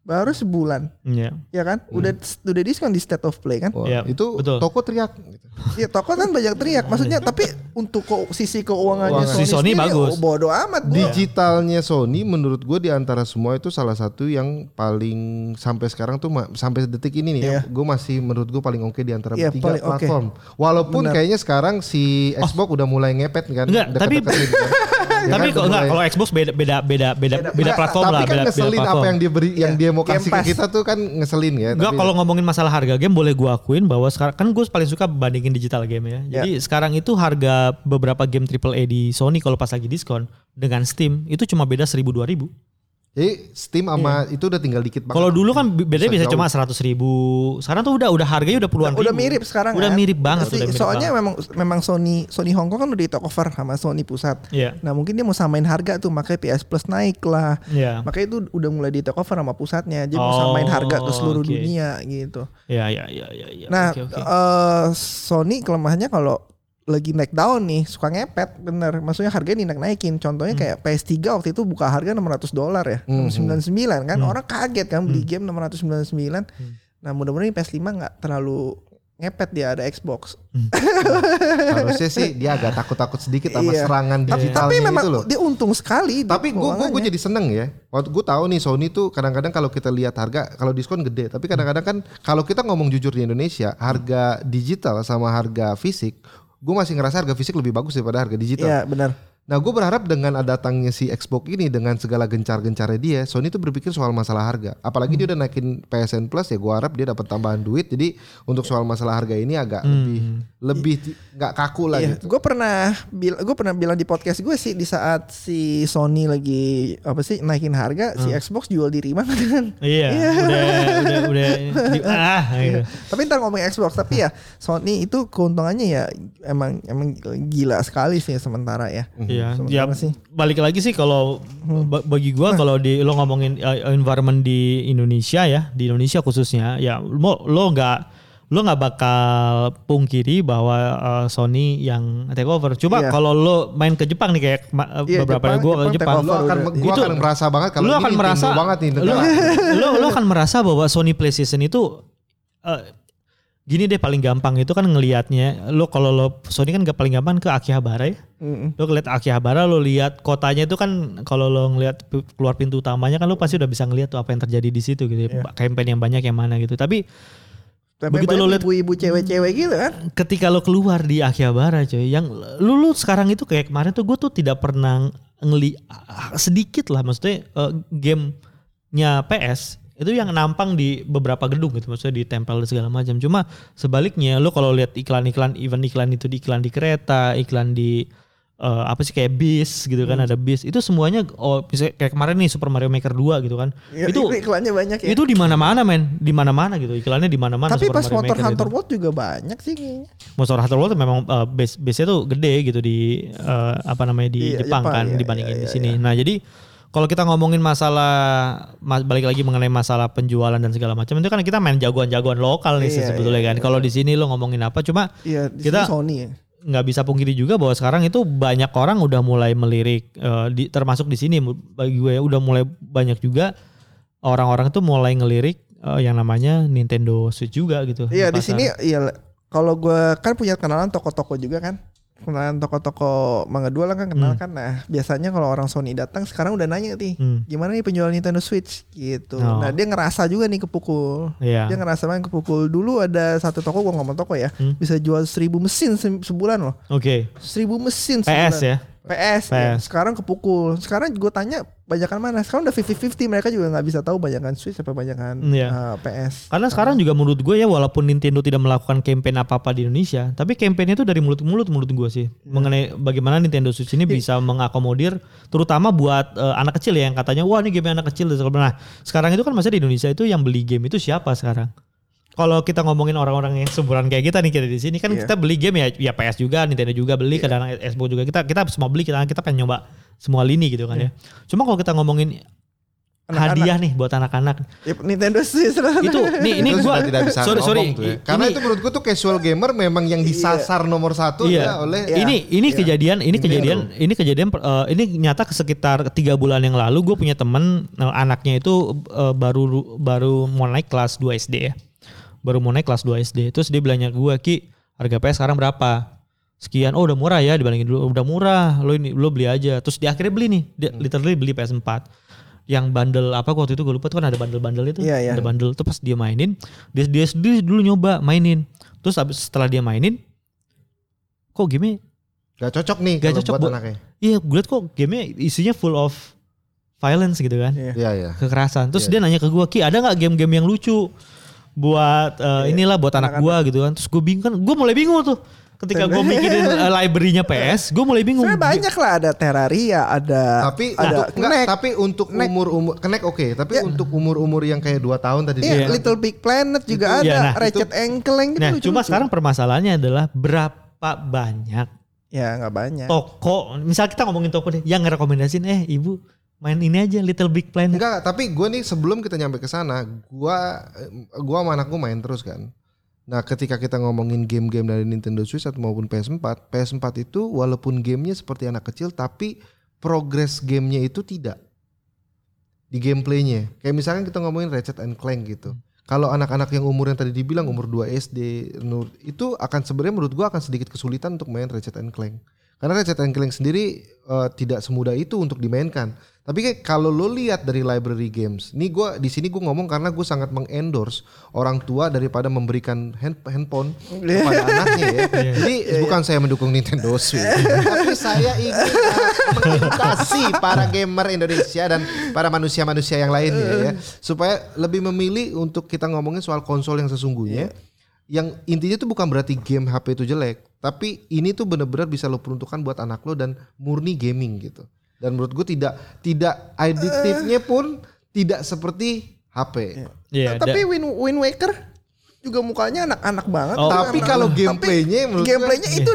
baru sebulan, Iya. ya kan? Udah udah diskon di State of Play kan? Wah, Iya, itu betul. toko teriak. gitu. Iya, toko kan banyak teriak. Maksudnya tapi untuk ko- sisi keuangannya Keuangan. Sony, Si Sony sendiri, bagus. oh, bodo amat. gua. Digitalnya Sony menurut gue di antara semua itu salah satu yang paling sampai sekarang tuh sampai detik ini nih ya, gue masih menurut gue paling oke di antara Iya, tiga platform. Walaupun Benar. kayaknya sekarang si Xbox udah mulai ngepet kan. Enggak, tapi-. Ya Tapi kan, kok udah enggak kalau Xbox beda beda beda beda beda platform tapi lah, kan beda, beda ngeselin platform. apa yang dia beri yang dia mau kasih ke kita tuh kan ngeselin ya. Enggak kalau ngomongin masalah harga game boleh gua akuin bahwa sekarang kan gue paling suka bandingin digital game ya. Jadi sekarang itu harga beberapa game AAA di Sony kalau pas lagi diskon dengan Steam itu cuma beda 1000 2000. Jadi Steam sama itu udah tinggal dikit banget. Kalau dulu kan bedanya bisa Bisa cuma 100 ribu. Sekarang tuh udah udah harganya udah puluhan udah ribu. mirip sekarang Udah kan? mirip banget. Pasti- Udah mirip soalnya banget. memang memang Sony Sony Hong Kong kan udah di take over sama Sony pusat. Iya. Nah mungkin dia mau samain harga tuh makanya PS Plus naik lah. Iya. Makanya itu udah mulai di take over sama pusatnya. Dia mau Oh, samain harga ke seluruh oke. dunia gitu. Iya iya iya iya iya. Nah, Oke, oke. eh, Sony kelemahannya kalau lagi naik down nih suka ngepet bener. Maksudnya harganya naik naikin. Contohnya Hmm. kayak PS3 waktu itu buka harga 600 dolar ya 699 kan? Hmm. orang kaget kan beli game 699 nah mudah-mudahan ini PS5 nggak terlalu ngepet dia ada Xbox. Harusnya sih dia agak takut-takut sedikit sama Iya. serangan tapi, digitalnya tapi memang itu loh. dia untung sekali Tapi gue gue jadi seneng ya. Waktu gue tahu nih Sony tuh kadang-kadang kalau kita lihat harga kalau diskon gede, tapi kadang-kadang kan kalau kita ngomong jujur di Indonesia, harga digital sama harga fisik, gue masih ngerasa harga fisik lebih bagus daripada harga digital. Iya benar Nah gue berharap dengan datangnya si Xbox ini dengan segala gencar-gencarnya dia, Sony tuh berpikir soal masalah harga. Apalagi dia udah naikin PSN Plus ya, gue harap dia dapat tambahan duit. Jadi untuk soal masalah harga ini agak lebih lebih ti- nggak kaku lah Iya, gitu. gue pernah bil, gue pernah bilang di podcast gue sih di saat si Sony lagi apa sih naikin harga, si Xbox jual diri banget kan. Iya, udah udah udah di, ah gitu. tapi ntar ngomong Xbox tapi ya Sony itu keuntungannya ya emang emang gila sekali sih sementara ya. Iya, Sementara ya sih. balik lagi sih kalau ba- bagi gua kalau di lo ngomongin uh, environment di Indonesia ya, di Indonesia khususnya, ya lo lo nggak lo nggak bakal pungkiri bahwa uh, Sony yang take over. Coba Iya. kalau lo main ke Jepang nih kayak uh, Iya, beberapa Jepang- gua Jepang ke Jepang. Lo akan udah. gua Itu- akan merasa banget kalau lo akan merasa banget nih lo, lo lo akan merasa bahwa Sony PlayStation itu eh, gini deh paling gampang itu kan ngelihatnya lo kalau lo Sony kan gak paling gampang ke Akihabara ya Mm-mm. lo ngeliat Akihabara lo lihat kotanya itu kan kalau lo ngelihat keluar pintu utamanya kan lo pasti udah bisa ngeliat tuh apa yang terjadi di situ gitu ya campaign yang banyak yang mana gitu tapi Tapi Begitu lo lihat- ibu-ibu cewek-cewek gitu kan. ketika lo keluar di Akihabara coy yang lu, lu sekarang itu kayak kemarin tuh gue tuh tidak pernah ngeli sedikit lah maksudnya eh, gamenya PS itu yang nampang di beberapa gedung gitu maksudnya ditempel dan segala macam cuma sebaliknya lo kalau lihat iklan-iklan event iklan itu di iklan di kereta iklan di eh, apa sih kayak bis gitu kan ada bis itu semuanya oh bisa kayak kemarin nih Super Mario Maker 2 gitu kan Ya, itu iklannya banyak ya. itu di mana-mana men di mana-mana gitu iklannya di mana-mana Tapi Super pas Mario Motor Maker Hunter itu. World juga banyak sih kayaknya. Monster Hunter World memang uh, base base-nya tuh gede gitu di uh, apa namanya di Iya, Jepang, Jepang, kan iya, dibandingin iya, di iya, sini. Nah, jadi kalau kita ngomongin masalah ma- balik lagi mengenai masalah penjualan dan segala macam itu kan kita main jagoan-jagoan lokal nih Iya, sebetulnya kan. Kalau di sini lo ngomongin apa cuma Iya, di Kita- Sony ya. nggak bisa pungkiri juga bahwa sekarang itu banyak orang udah mulai melirik uh, di, termasuk di sini bagi gue ya, udah mulai banyak juga orang-orang itu mulai ngelirik uh, yang namanya Nintendo Switch juga gitu. Iya di pasar. sini iya kalau gue kan punya kenalan toko-toko juga kan. Kenalan toko-toko Mangga Dua lah kan kenal kan. Nah, biasanya kalau orang Sony datang sekarang udah nanya nih, Hmm. gimana nih penjual Nintendo Switch gitu. Oh. Nah, dia ngerasa juga nih kepukul. Iya. Dia ngerasa banget kepukul. Dulu ada satu toko gua ngomong toko ya, Hmm. bisa jual seribu mesin se- sebulan loh. Oke. Seribu mesin PS sebulan. ya. PS, ya. PS. sekarang kepukul. Sekarang gue tanya banyakan mana? Sekarang udah 50-50 mereka juga nggak bisa tahu banyakan Switch apa banyakan Iya. uh, PS. Karena sekarang juga menurut gue ya walaupun Nintendo tidak melakukan campaign apa-apa di Indonesia, tapi campaignnya itu dari mulut ke mulut menurut gue sih mengenai bagaimana Nintendo Switch ini bisa mengakomodir terutama buat eh, anak kecil ya yang katanya wah ini game anak kecil Nah sekarang itu kan masih di Indonesia itu yang beli game itu siapa sekarang? Kalau kita ngomongin orang-orang yang seumuran kayak kita nih kita di sini kan Iya. kita beli game ya ya PS juga, Nintendo juga beli, kadang Xbox juga kita kita semua beli kita kita pengen nyoba semua lini gitu kan ya. Cuma kalau kita ngomongin Anak-anak. hadiah nih buat anak-anak Ya, Nintendo Switch itu nih ini Itu gua tidak bisa sorry sorry tuh ya. Karena ini- itu menurut gua tuh casual gamer memang yang disasar nomor satu iya. ya oleh Iya. ini ini Iya. kejadian ini Nintendo. kejadian ini kejadian eh, ini nyata sekitar tiga bulan yang lalu gue punya temen eh, anaknya itu eh, baru baru mau naik kelas 2 SD ya baru mau naik kelas 2 SD terus dia bilangnya gue ki harga PS sekarang berapa sekian oh udah murah ya dibandingin dulu udah murah lo ini lo beli aja terus dia akhirnya beli nih dia Hmm. literally beli PS4 yang bandel apa waktu itu gue lupa tuh kan ada bandel-bandel itu Iya, iya. ada bandel tuh pas dia mainin dia dia sendiri dulu nyoba mainin terus abis setelah dia mainin kok game gak cocok nih Gak cocok, buat Bu. anaknya. Iya, gue liat kok gamenya isinya full of violence gitu kan, Iya. Iya iya. kekerasan. Terus Iya. dia nanya ke gue, Ki ada nggak game-game yang lucu buat eh, Iya. inilah buat anak gue gitu kan. Terus gue bingung kan, gue mulai bingung tuh. Ketika gue mikirin eh, library-nya PS, gue mulai bingung. Sebenarnya banyak lah ada Terraria, ada Tapi ada untuk enggak, tapi untuk Knack. umur-umur Knack oke, tapi Ya. untuk umur-umur yang kayak 2 tahun tadi Iya, dia- Little Big Planet juga Iya, ada, nah, Ratchet and Clank gitu Nah, cuma sekarang permasalahannya adalah berapa banyak ya nggak banyak. toko, misal kita ngomongin toko deh, yang ngerekomendasin, eh ibu main ini aja Little Big Planet. Enggak, tapi gue nih sebelum kita nyampe ke sana, gua gua sama anakku main terus kan. Nah, ketika kita ngomongin game-game dari Nintendo Switch atau maupun PS4, PS4 itu walaupun gamenya seperti anak kecil, tapi progres gamenya itu tidak di gameplaynya. Kayak misalkan kita ngomongin Ratchet and Clank gitu. Kalau anak-anak yang umur yang tadi dibilang umur 2 SD, itu akan sebenarnya menurut gua akan sedikit kesulitan untuk main Ratchet and Clank. Karena Ratchet and Clank sendiri eh, tidak semudah itu untuk dimainkan. Tapi kayak kalau lo lihat dari library games, nih gua di sini gue ngomong karena gue sangat mengendorse orang tua daripada memberikan hand, handphone kepada anaknya ya. Jadi bukan saya mendukung Nintendo Switch, tapi saya ingin uh, mengedukasi para gamer Indonesia dan para manusia-manusia yang lainnya ya, supaya lebih memilih untuk kita ngomongin soal konsol yang sesungguhnya. Yang intinya tuh bukan berarti game HP itu jelek, tapi ini tuh benar-benar bisa lo peruntukkan buat anak lo dan murni gaming gitu. Dan menurut gue tidak tidak adiktifnya pun tidak seperti HP. Iya, da- Tapi Wind, Wind Waker juga mukanya anak-anak banget. Oh. Tapi kalau Tapi gameplaynya menurut gue- gameplaynya itu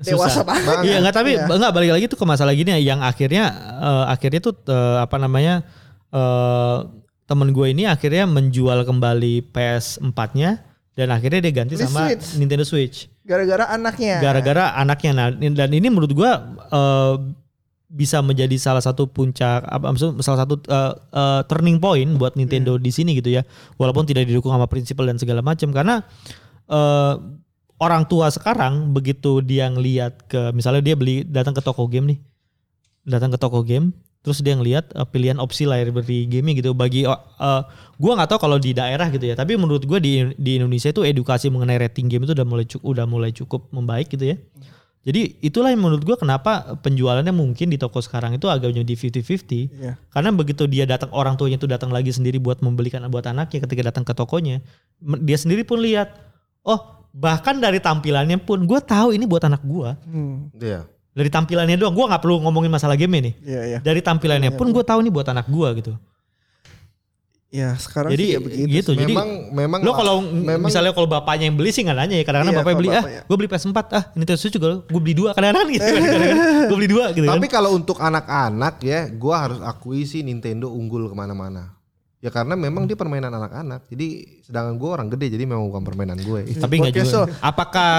dewasa Susah. banget. Iya nggak tapi Iya. nggak balik lagi tuh ke masalah gini ya, yang akhirnya eh, akhirnya tuh eh, apa namanya eh temen gue ini akhirnya menjual kembali PS4-nya dan akhirnya dia ganti Di sama Switch. Nintendo Switch. Gara-gara anaknya. Gara-gara anaknya nah dan ini menurut gue eh, bisa menjadi salah satu puncak apa salah satu eh, eh, turning point buat Nintendo Iya. di sini gitu ya. Walaupun tidak didukung sama prinsipal dan segala macam karena eh, orang tua sekarang begitu dia ngelihat ke misalnya dia beli datang ke toko game nih. Datang ke toko game terus dia ngelihat eh, pilihan opsi library gaming gitu bagi eh, gua nggak tahu kalau di daerah gitu ya tapi menurut gua di di Indonesia itu edukasi mengenai rating game itu udah mulai cukup udah mulai cukup membaik gitu ya Jadi itulah yang menurut gua kenapa penjualannya mungkin di toko sekarang itu agak menjadi 50-50. Iya. Karena begitu dia datang orang tuanya itu datang lagi sendiri buat membelikan buat anaknya ketika datang ke tokonya, dia sendiri pun lihat, oh bahkan dari tampilannya pun gue tahu ini buat anak gua. Hmm. Iya. Dari tampilannya doang, gua nggak perlu ngomongin masalah game nih. Iya iya. Dari tampilannya pun gue tahu ini buat anak gua gitu. Ya sekarang Jadi sih ya begitu. gitu. Jadi memang memang lo kalau memang misalnya kalau bapaknya yang beli sih nggak nanya ya kadang-kadang Iya, bapaknya beli ah bapaknya. gue beli PS4 ah Nintendo Switch juga gue beli dua kadang-kadang gitu kan kadang-kadang gue beli dua gitu Tapi kan kalau untuk anak-anak ya, gua harus akui sih Nintendo unggul ke mana-mana. Ya karena memang dia permainan anak-anak. Jadi sedangkan gua orang gede, jadi memang bukan permainan gue. tapi Buat nggak juga apakah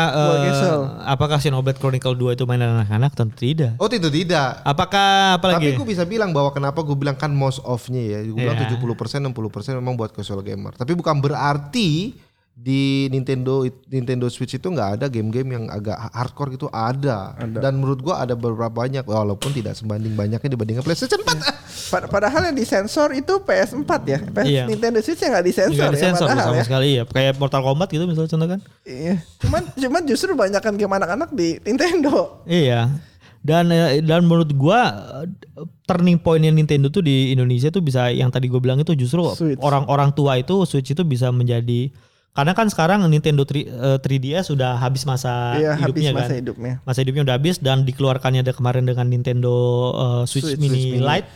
Castle. apakah Xenoblade Chronicle 2 itu mainan anak-anak tentu tidak Oh itu tidak. apakah apa Tapi gue bisa bilang bahwa kenapa gue bilang kan most of-nya ya. Gue bilang Iya. 70% 60% memang buat casual gamer. Tapi bukan berarti di Nintendo Nintendo Switch itu nggak ada game-game yang agak hardcore gitu ada. Dan menurut gua ada beberapa banyak walaupun tidak sebanding banyaknya dibandingkan PlayStation 4. Pad- Padahal yang disensor itu PS4 ya. PS Iya. Nintendo Switch yang nggak disensor nggak ya. disensor padahal sama ya. sekali ya kayak Mortal Kombat gitu misalnya contoh kan Iya. Cuman cuman justru banyakkan game anak-anak di Nintendo. Iya. Dan eh, dan menurut gua eh, turning pointnya Nintendo tuh di Indonesia tuh bisa yang tadi gue bilang itu justru orang-orang tua itu Switch itu bisa menjadi karena kan sekarang Nintendo 3, eh, 3DS sudah habis masa Iya, habis hidupnya masa kan. hidupnya. Masa hidupnya udah habis dan dikeluarkannya ada kemarin dengan Nintendo eh, Switch, Switch, Mini, Switch Mini. Lite.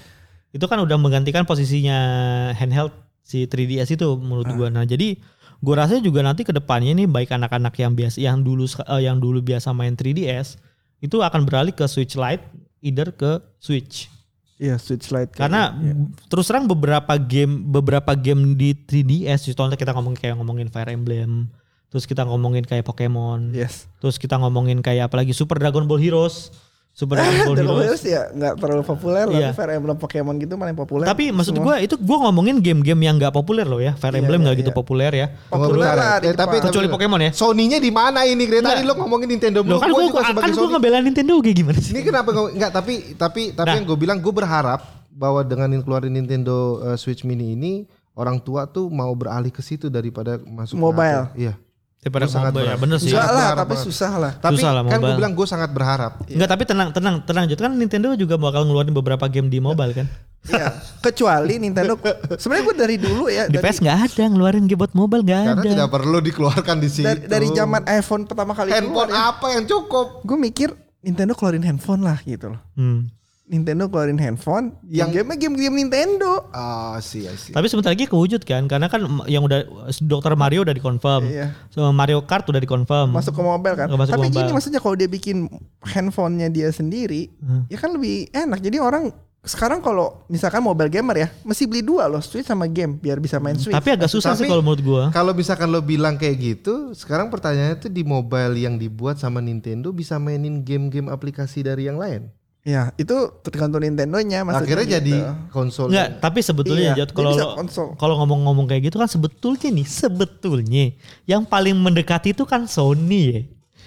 Itu kan udah menggantikan posisinya handheld si 3DS itu menurut Ah. gua. Nah, jadi gua rasa juga nanti ke depannya nih baik anak-anak yang biasa yang dulu eh, yang dulu biasa main 3DS itu akan beralih ke Switch Lite either ke Switch. Iya, Switch Lite. Karena terus terang beberapa game beberapa game di 3DS contohnya kita ngomongin kayak ngomongin Fire Emblem, terus kita ngomongin kayak Pokemon, yes. terus kita ngomongin kayak apalagi Super Dragon Ball Heroes, Super Dragon Ball Dragon Ball Heroes. Heroes ya nggak terlalu populer Iya. tapi Fire Emblem Pokemon gitu paling populer. Tapi maksud gua itu gua ngomongin game-game yang nggak populer loh ya. Fire Iya, Emblem iya, nggak gitu iya. populer ya. Populer lah eh, tapi. Kecuali tapi- Pokemon ya. Sony-nya di mana ini? Dari tadi lo ngomongin Nintendo mulu, kan juga kan Sony. ngebelain Nintendo kayak gimana sih? Ini kenapa nggak- enggak tapi tapi tapi Nah. yang gue bilang gue berharap bahwa dengan keluarin Nintendo uh, Switch Mini ini orang tua tuh mau beralih ke situ daripada masuk ke Mobile. Iya. Daripada Gua sangat ya, berharap. bener sih. Enggak lah, tapi banget. susah lah. Tapi Susah lah kan gue bilang gue sangat berharap. Enggak, tapi tenang, tenang, tenang aja. Kan Nintendo juga bakal ngeluarin beberapa game di mobile kan. Iya, kecuali Nintendo. Sebenarnya gue dari dulu ya Di dari, PS nggak ada ngeluarin game buat mobile nggak Karena ada. tidak perlu dikeluarkan di situ. dari, dari zaman iPhone pertama kali handphone keluar ya, apa yang cukup? gue mikir Nintendo keluarin handphone lah gitu loh. Hmm. Nintendo keluarin handphone yang game game Nintendo. Ah, sih, sih. Tapi sebentar lagi kewujud kan, karena kan yang udah Dokter Mario udah dikonfirm, Iya. so, Mario Kart udah dikonfirm. Masuk ke mobile kan. Masuk ke Tapi gini maksudnya kalau dia bikin handphonenya dia sendiri, Hmm. ya kan lebih enak. Jadi orang sekarang kalau misalkan mobile gamer ya, mesti beli dua loh, Switch sama game biar bisa main Switch. Tapi agak susah sih Tapi- kalau menurut gua. Kalau misalkan lo bilang kayak gitu, sekarang pertanyaannya tuh di mobile yang dibuat sama Nintendo bisa mainin game-game aplikasi dari yang lain. Ya, itu tergantung Nintendo-nya maksudnya Akhirnya gitu. jadi konsol. Enggak, tapi sebetulnya Iya, kalau kalau ngomong-ngomong kayak gitu kan sebetulnya nih, sebetulnya yang paling mendekati itu kan Sony ya.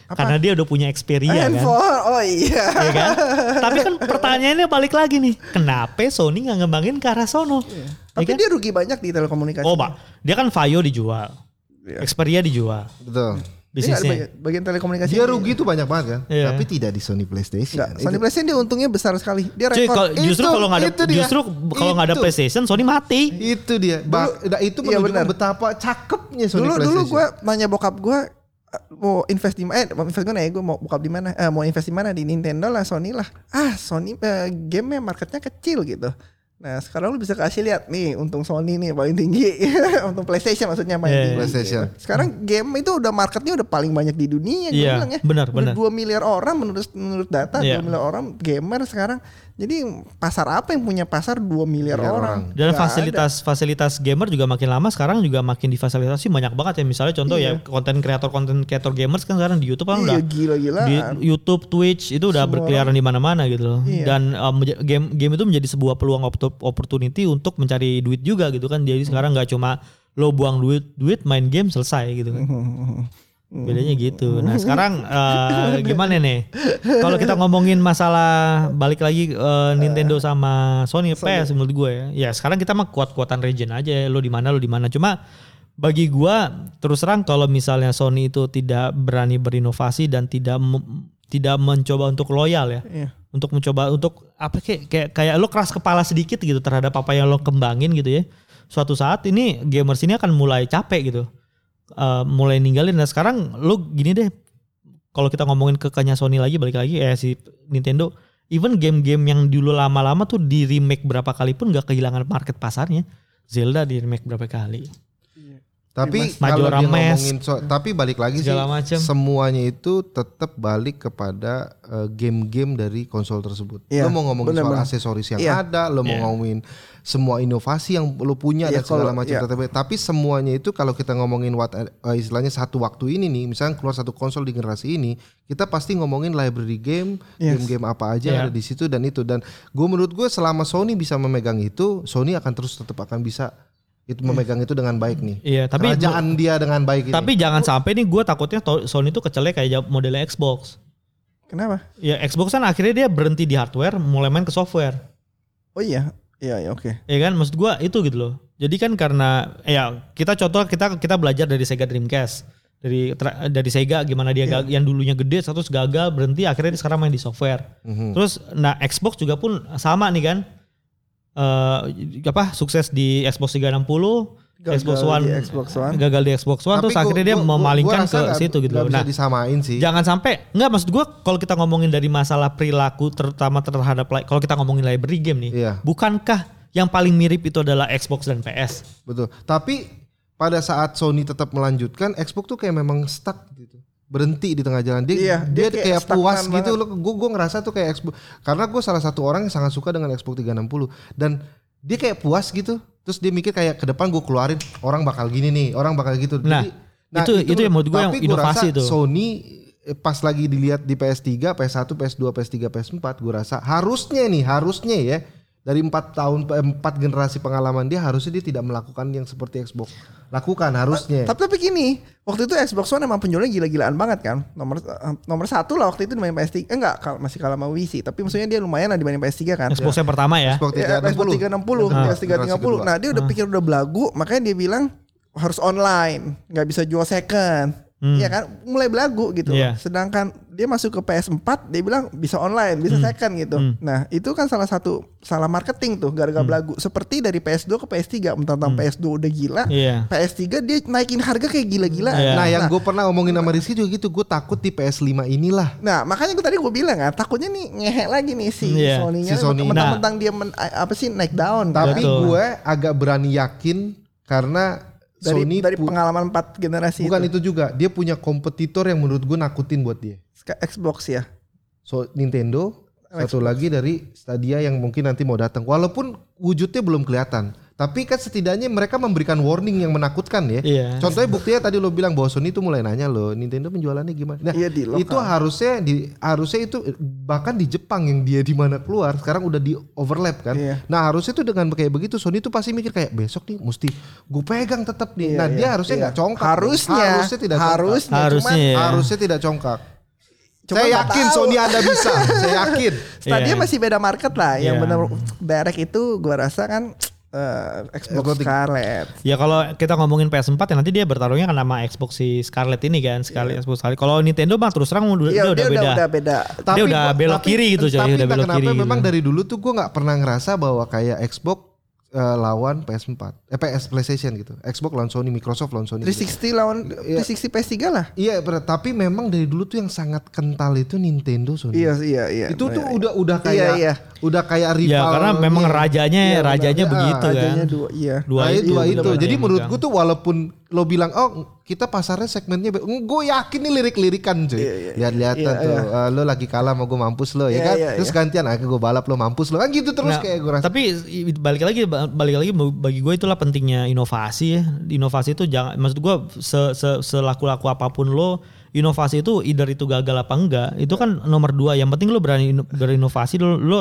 Karena dia udah punya Xperia kan. Oh iya. ya kan? Tapi kan pertanyaannya balik lagi nih, kenapa Sony nggak ngembangin ke arah sono? Ya Tapi kan? dia rugi banyak di telekomunikasi. Oh, Pak, dia kan Vaio dijual, Iya. Xperia dijual, Betul. Nggak bisnisnya. bagian, bagian telekomunikasi. Dia rugi tuh banyak banget kan, Iya. tapi tidak di Sony PlayStation. Enggak, Sony Itu- PlayStation dia untungnya besar sekali. Dia Cuy, rekor. kalau justru Itu- kalau nggak ada itu dia. justru kalau nggak ada Itu. PlayStation, Sony mati. Itu dia. Ba- nah, itu iya menunjukkan benar. betapa cakepnya Sony dulu PlayStation. dulu gue nanya bokap gue mau invest di mana? Eh, mau invest gue nih, gue mau bokap di mana? Eh, mau invest di mana? Di Nintendo lah, Sony lah. Ah, Sony eh, game marketnya kecil gitu. Nah, sekarang lu bisa kasih lihat nih, untung Sony nih paling tinggi. untung PlayStation maksudnya paling Iya, tinggi. PlayStation. Sekarang game itu udah marketnya udah paling banyak di dunia gue Iya, bilang ya. benar, Udah benar. 2 miliar orang menurut menurut data Iya. 2 miliar orang gamer sekarang. Jadi pasar apa yang punya pasar 2 miliar, Miliar orang? Dan Nggak ada. fasilitas fasilitas gamer juga makin lama sekarang juga makin difasilitasi banyak banget ya. Misalnya contoh ya konten kreator konten kreator gamers kan sekarang di YouTube kan Iya, udah gila-gilaan. di YouTube, Twitch itu udah Semua berkeliaran di mana-mana gitu loh. Iya. Dan um, game game itu menjadi sebuah peluang opt- opportunity untuk mencari duit juga gitu kan. Jadi sekarang nggak cuma lo buang duit duit main game selesai gitu kan. Bedanya gitu. Nah sekarang eh, gimana nih? Kalau kita ngomongin masalah balik lagi eh, Nintendo sama Sony, PS menurut gue ya. Ya sekarang kita mah kuat-kuatan region aja. Lo di mana lo di mana. Cuma bagi gua terus terang kalau misalnya Sony itu tidak berani berinovasi dan tidak tidak mencoba untuk loyal ya. Iya. Untuk mencoba untuk apa kayak kayak kayak lo keras kepala sedikit gitu terhadap apa yang lo kembangin gitu ya. Suatu saat ini gamers ini akan mulai capek gitu. Eh, mulai ninggalin nah sekarang lo gini deh kalau kita ngomongin ke kenya Sony lagi balik lagi eh si Nintendo even game-game yang dulu lama-lama tuh di remake berapa kali pun gak kehilangan market pasarnya Zelda di remake berapa kali Tapi Mas- kalau Majora dia ngomongin so- tapi balik lagi sih Segala macam. semuanya itu tetap balik kepada eh, game-game dari konsol tersebut. Iya, lo mau ngomongin soal benar-benar. aksesoris yang Iya. ada, lo mau Iya. ngomongin semua inovasi yang lo punya Iya, dan segala kalau- macam. iya. Tapi- Tapi semuanya itu kalau kita ngomongin what eh, istilahnya satu waktu ini nih, misalnya keluar satu konsol di generasi ini, kita pasti ngomongin library game, Yes. game-game apa aja yang Iya. ada di situ dan itu dan gue menurut gue selama Sony bisa memegang itu, Sony akan terus tetap akan bisa itu memegang itu dengan baik nih. iya tapi Kerajaan dia dengan baik ini. tapi jangan sampai nih gue takutnya Sony tuh kecelek kayak modelnya Xbox Kenapa? ya Xbox kan akhirnya dia berhenti di hardware mulai main ke software Oh iya. Iya, iya oke. ya kan maksud gua itu gitu loh jadi kan karena ya kita contoh kita kita belajar dari Sega Dreamcast dari tra- dari Sega gimana dia Iya. gag- yang dulunya gede terus gagal berhenti akhirnya dia sekarang main di software Mhm. terus nah Xbox juga pun sama nih kan eh apa sukses di Xbox 360 Gagal Xbox di One Xbox One. gagal di Xbox One terus Tapi akhirnya gua- dia gua- memalingkan gua ke nggak- situ gitu nggak loh bisa nah disamain sih. Jangan sampai enggak maksud gua kalau kita ngomongin dari masalah perilaku terutama terhadap kalau kita ngomongin library game nih, Iya. bukankah yang paling mirip itu adalah Xbox dan PS? Betul. Tapi pada saat Sony tetap melanjutkan, Xbox tuh kayak memang stuck gitu. Berhenti di tengah jalan. Dia Iya, dia, dia kayak, kayak puas stagnan gitu loh. Gue gue ngerasa tuh kayak Xbox karena gue salah satu orang yang sangat suka dengan Xbox 360 dan dia kayak puas gitu. Terus dia mikir kayak ke depan gue keluarin orang bakal gini nih, orang bakal gitu. Nah, itu- itu yang menurut gua yang tapi gua inovasi rasa tuh. Sony eh, pas lagi dilihat di PS3, PS1, PS2, PS3, PS4, gue rasa harusnya nih, harusnya ya dari empat tahun eh, empat generasi pengalaman dia harusnya dia tidak melakukan yang seperti Xbox lakukan harusnya. Tapi tapi gini, waktu itu Xbox One emang penjualnya gila-gilaan banget kan. Nomor eh, nomor satu lah waktu itu dibanding PS3. Eh, enggak, masih kalah sama Wii sih. Tapi maksudnya dia lumayan lah dibanding PS3 kan. Xbox yang pertama ya. Xbox Ya, PS 360. 360, Ah, PS 330. generasi kedua. Nah, dia udah pikir udah belagu, makanya dia bilang harus online, nggak bisa jual second. Iya kan, mulai belagu gitu. Iya. Sedangkan dia masuk ke PS4, dia bilang bisa online, bisa second gitu. Nah, itu kan salah satu salah marketing tuh gara-gara belagu. Seperti dari PS2 ke PS3, mentang-mentang PS2 udah gila, Iya. PS3 dia naikin harga kayak gila-gila. Iya. Nah, yang gue pernah omongin sama Rizky juga gitu, gue takut di PS5 inilah. Nah makanya gue tadi gue bilang kan takutnya nih ngehe lagi nih si Iya, Sony-nya si Sony. mentang-mentang dia men- apa sih naik down Tapi Betul. gue agak berani yakin karena dari Sony dari pengalaman empat generasi bukan itu. itu juga, dia punya kompetitor yang menurut gue nakutin buat dia. Xbox ya. So Nintendo, satu lagi dari Stadia yang mungkin nanti mau datang. Walaupun wujudnya belum kelihatan, tapi kan setidaknya mereka memberikan warning yang menakutkan ya. Iya. Contohnya buktinya tadi lo bilang bahwa Sony itu mulai nanya lo Nintendo penjualannya gimana. Nah, Iya, di lokal. itu harusnya di harusnya itu bahkan di Jepang yang dia di mana keluar sekarang udah di overlap kan. Iya. Nah, harusnya itu dengan kayak begitu Sony itu pasti mikir kayak besok nih mesti gue pegang tetap nih. Iya, nah, iya, dia harusnya iya. nggak congkak. Harusnya, harusnya tidak congkak. harusnya, Harusnya cuman ya. Harusnya tidak congkak. Cuman Saya yakin tahu. Sony Anda bisa. Saya yakin. Stadia Iya. masih beda market lah. Yang Iya. benar direct itu gua rasa kan eh, Xbox Scarlett. Ya kalau kita ngomongin PS4 ya nanti dia bertarungnya kan sama Xbox si Scarlett ini kan, Scarlett Xbox Scarlett. Kalau Nintendo mah terus terang udah, Iya, dia udah beda. udah beda. Dia udah belok kiri gitu, coy. Tapi Udah belok kenapa kiri gitu. memang dari dulu tuh gue nggak pernah ngerasa bahwa kayak Xbox eh, lawan PS4, eh PS PlayStation gitu. Xbox lawan Sony, Microsoft lawan Sony. gitu. 360 lawan Iya. 360 PS3 lah. Iya, bener. tapi memang dari dulu tuh yang sangat kental itu Nintendo Sony. Iya, iya, iya. itu tuh benar. udah udah Iya, kayak iya. udah kayak rival. Ya karena memang rajanya Iya, benar. rajanya Ya, begitu kan. Rajanya dua, iya. Dua nah, itu, dua bener itu. bener Jadi menurut gue tuh walaupun lo bilang oh kita pasarnya segmennya gue yakin nih lirik-lirikan cuy. Iya, iya. Lihat-lihatan Iya, tuh iya. eh, lo lagi kalah mau gue mampus lo ya Iya, kan. iya, Terus iya. gantian ah gue balap lo mampus lo kan gitu terus Nah, kayak gue rasa. Tapi balik lagi balik lagi bagi gue itulah pentingnya inovasi ya. Inovasi itu jangan maksud gue se, se, selaku-laku apa pun lo inovasi itu either itu gagal apa enggak itu kan nomor dua yang penting lo berani ino- berinovasi lo, lo